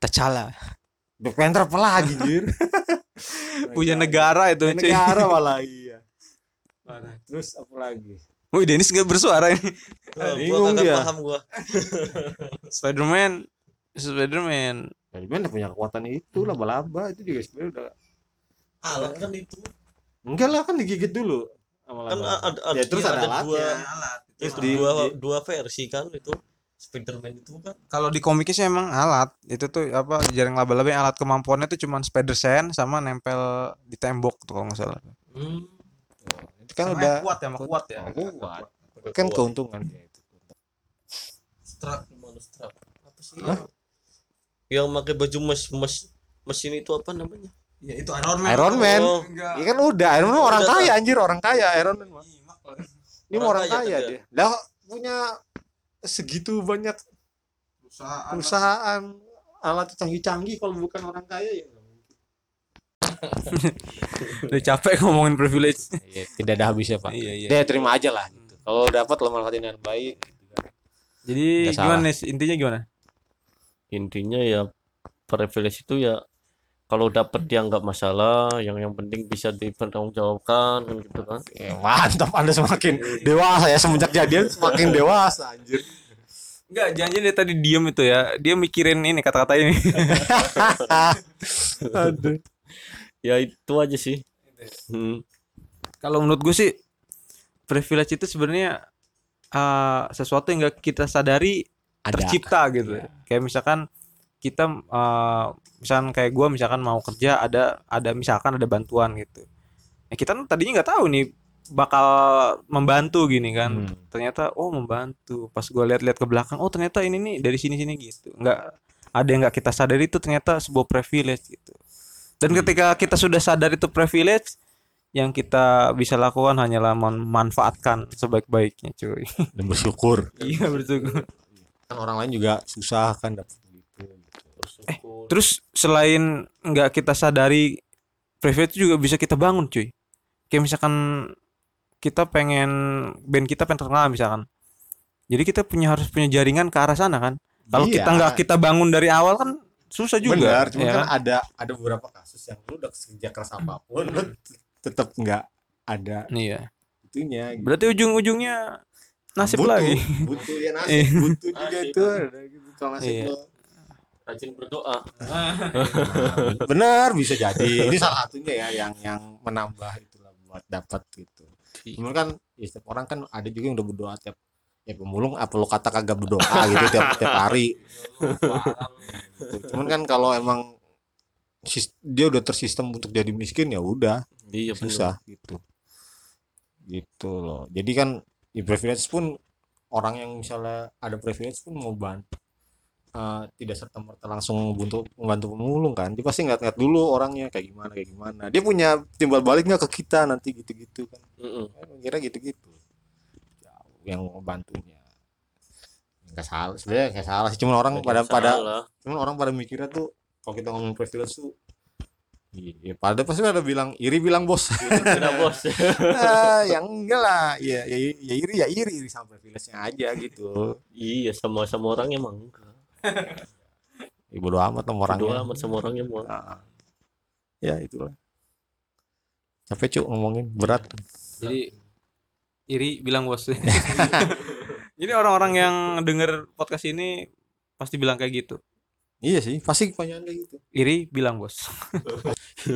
T'Challa. Black Panther jir. Punya negara itu negara malah iya terus apa lagi Wih Dennis nggak bersuara ini. Wah, bingung gua kagak dia. paham gua. Spiderman. Spiderman. Ya, gimana punya kekuatan itu laba-laba itu juga sebenarnya udah Alat kan itu. enggak lah kan digigit dulu sama Kan laba. ada, ada, ya terus iya, ada, ada dua, alatnya itu di- dua, di- dua versi kan itu. Spiderman itu kan. Kalau di komiknya sih emang alat. Itu tuh apa jaring laba-laba yang alat kemampuannya tuh cuman spider sense sama nempel di tembok tuh kalau nggak salah. Hmm. Itu kan Sama udah yang kuat ya, sama kuat ya. kuat kan keuntungan dia itu Strap gimana strap? Apa sih? Yang, yang pakai baju mes mes mesin itu apa namanya? Ya itu Iron Man. Iron Man Oh. Iya kan udah Iron Man orang Udah, kaya anjir orang kaya Iron Man mah. Ini Orang orang kaya kaya kan dia. Lah punya segitu banyak Perusahaan. perusahaan alat canggih-canggih kalau bukan orang kaya ya. Udah capek ngomongin privilege. Iya, tidak ada habisnya pak. Iya, iya. Dia terima aja lah. Gitu. Kalau dapat lo manfaatin dengan baik. gitu kan. Jadi Nggak gimana nih intinya gimana? Intinya ya privilege itu ya kalau dapat dia nggak masalah, yang yang penting bisa dipertanggungjawabkan kan gitu kan. Ya, mantap Anda semakin dewasa ya semenjak jadian semakin dewasa anjir. Enggak, jangan dia tadi diem itu ya. Dia mikirin ini kata-kata ini. Aduh. Ya itu aja sih. Hmm. Kalau menurut gue sih privilege itu sebenarnya eh, sesuatu yang gak kita sadari Ada. tercipta gitu. Kayak misalkan kita eh, misalkan kayak gua misalkan mau kerja ada ada misalkan ada bantuan gitu. Ya kita tadinya nggak tahu nih bakal membantu gini kan. Hmm. Ternyata oh membantu. Pas gua lihat-lihat ke belakang, oh ternyata ini nih dari sini-sini gitu. Nggak ada yang nggak kita sadari itu ternyata sebuah privilege gitu. Dan ketika kita sudah sadar itu privilege, yang kita bisa lakukan hanyalah memanfaatkan sebaik-baiknya, cuy. Dan bersyukur. Iya bersyukur. Kan orang lain juga susah kan dapat gitu. Bersyukur. Terus selain nggak kita sadari privilege itu juga bisa kita bangun, cuy. Kayak misalkan kita pengen band kita pengen terkenal misalkan. Jadi kita punya harus punya jaringan ke arah sana kan. Kalau Iya. kita nggak kita bangun dari awal kan susah juga. Benar, cuma ya kan kan? ada ada beberapa kasus yang lu udah kerja keras apa pun lu tetap nggak ada Iya. itunya gitu. Berarti ujung-ujungnya nasib Butuh, lagi. butuh ya nasib Iya. butuh juga Nasib. itu ada gitu kalau nasib Iya. lo. Rajin berdoa. Nah, benar bisa jadi ini salah satunya ya yang yang menambah itulah buat dapat gitu cuman kan ya, setiap orang kan ada juga yang udah berdoa tiap ya pemulung apa lo kata kagak berdoa gitu tiap tiap hari Gitu. cuman kan kalau emang dia udah tersistem untuk jadi miskin ya udah. Iya susah gitu. Gitu loh. Jadi kan di privilege pun orang yang misalnya ada privilege pun mau bantu eh, tidak serta merta langsung membantu membantu pemulung kan. Dia pasti ngeliat-ngeliat dulu orangnya kayak gimana kayak gimana. Dia punya timbal balik nggak ke kita nanti gitu-gitu kan? Mm-mm. kira gitu-gitu. Yang membantunya nggak salah sebenarnya nggak salah sih. Cuma orang pada Nggak pada salah. cuman orang pada mikirnya tuh kalau kita ngomong privilege tuh Iya, pada pasti ada bilang iri bilang bos. Tidak bos. ah, yang enggak lah ya, ya, ya iri ya iri iri sama privilege-nya aja gitu iya sama sama orang emang enggak. ibu doa amat sama orangnya Doa amat sama orang emang. Ah. ya itulah capek cuk ngomongin berat Jadi iri bilang bos. Jadi orang-orang yang denger podcast ini pasti bilang kayak gitu. Iya sih pasti kebanyakan kayak gitu Iri bilang bos.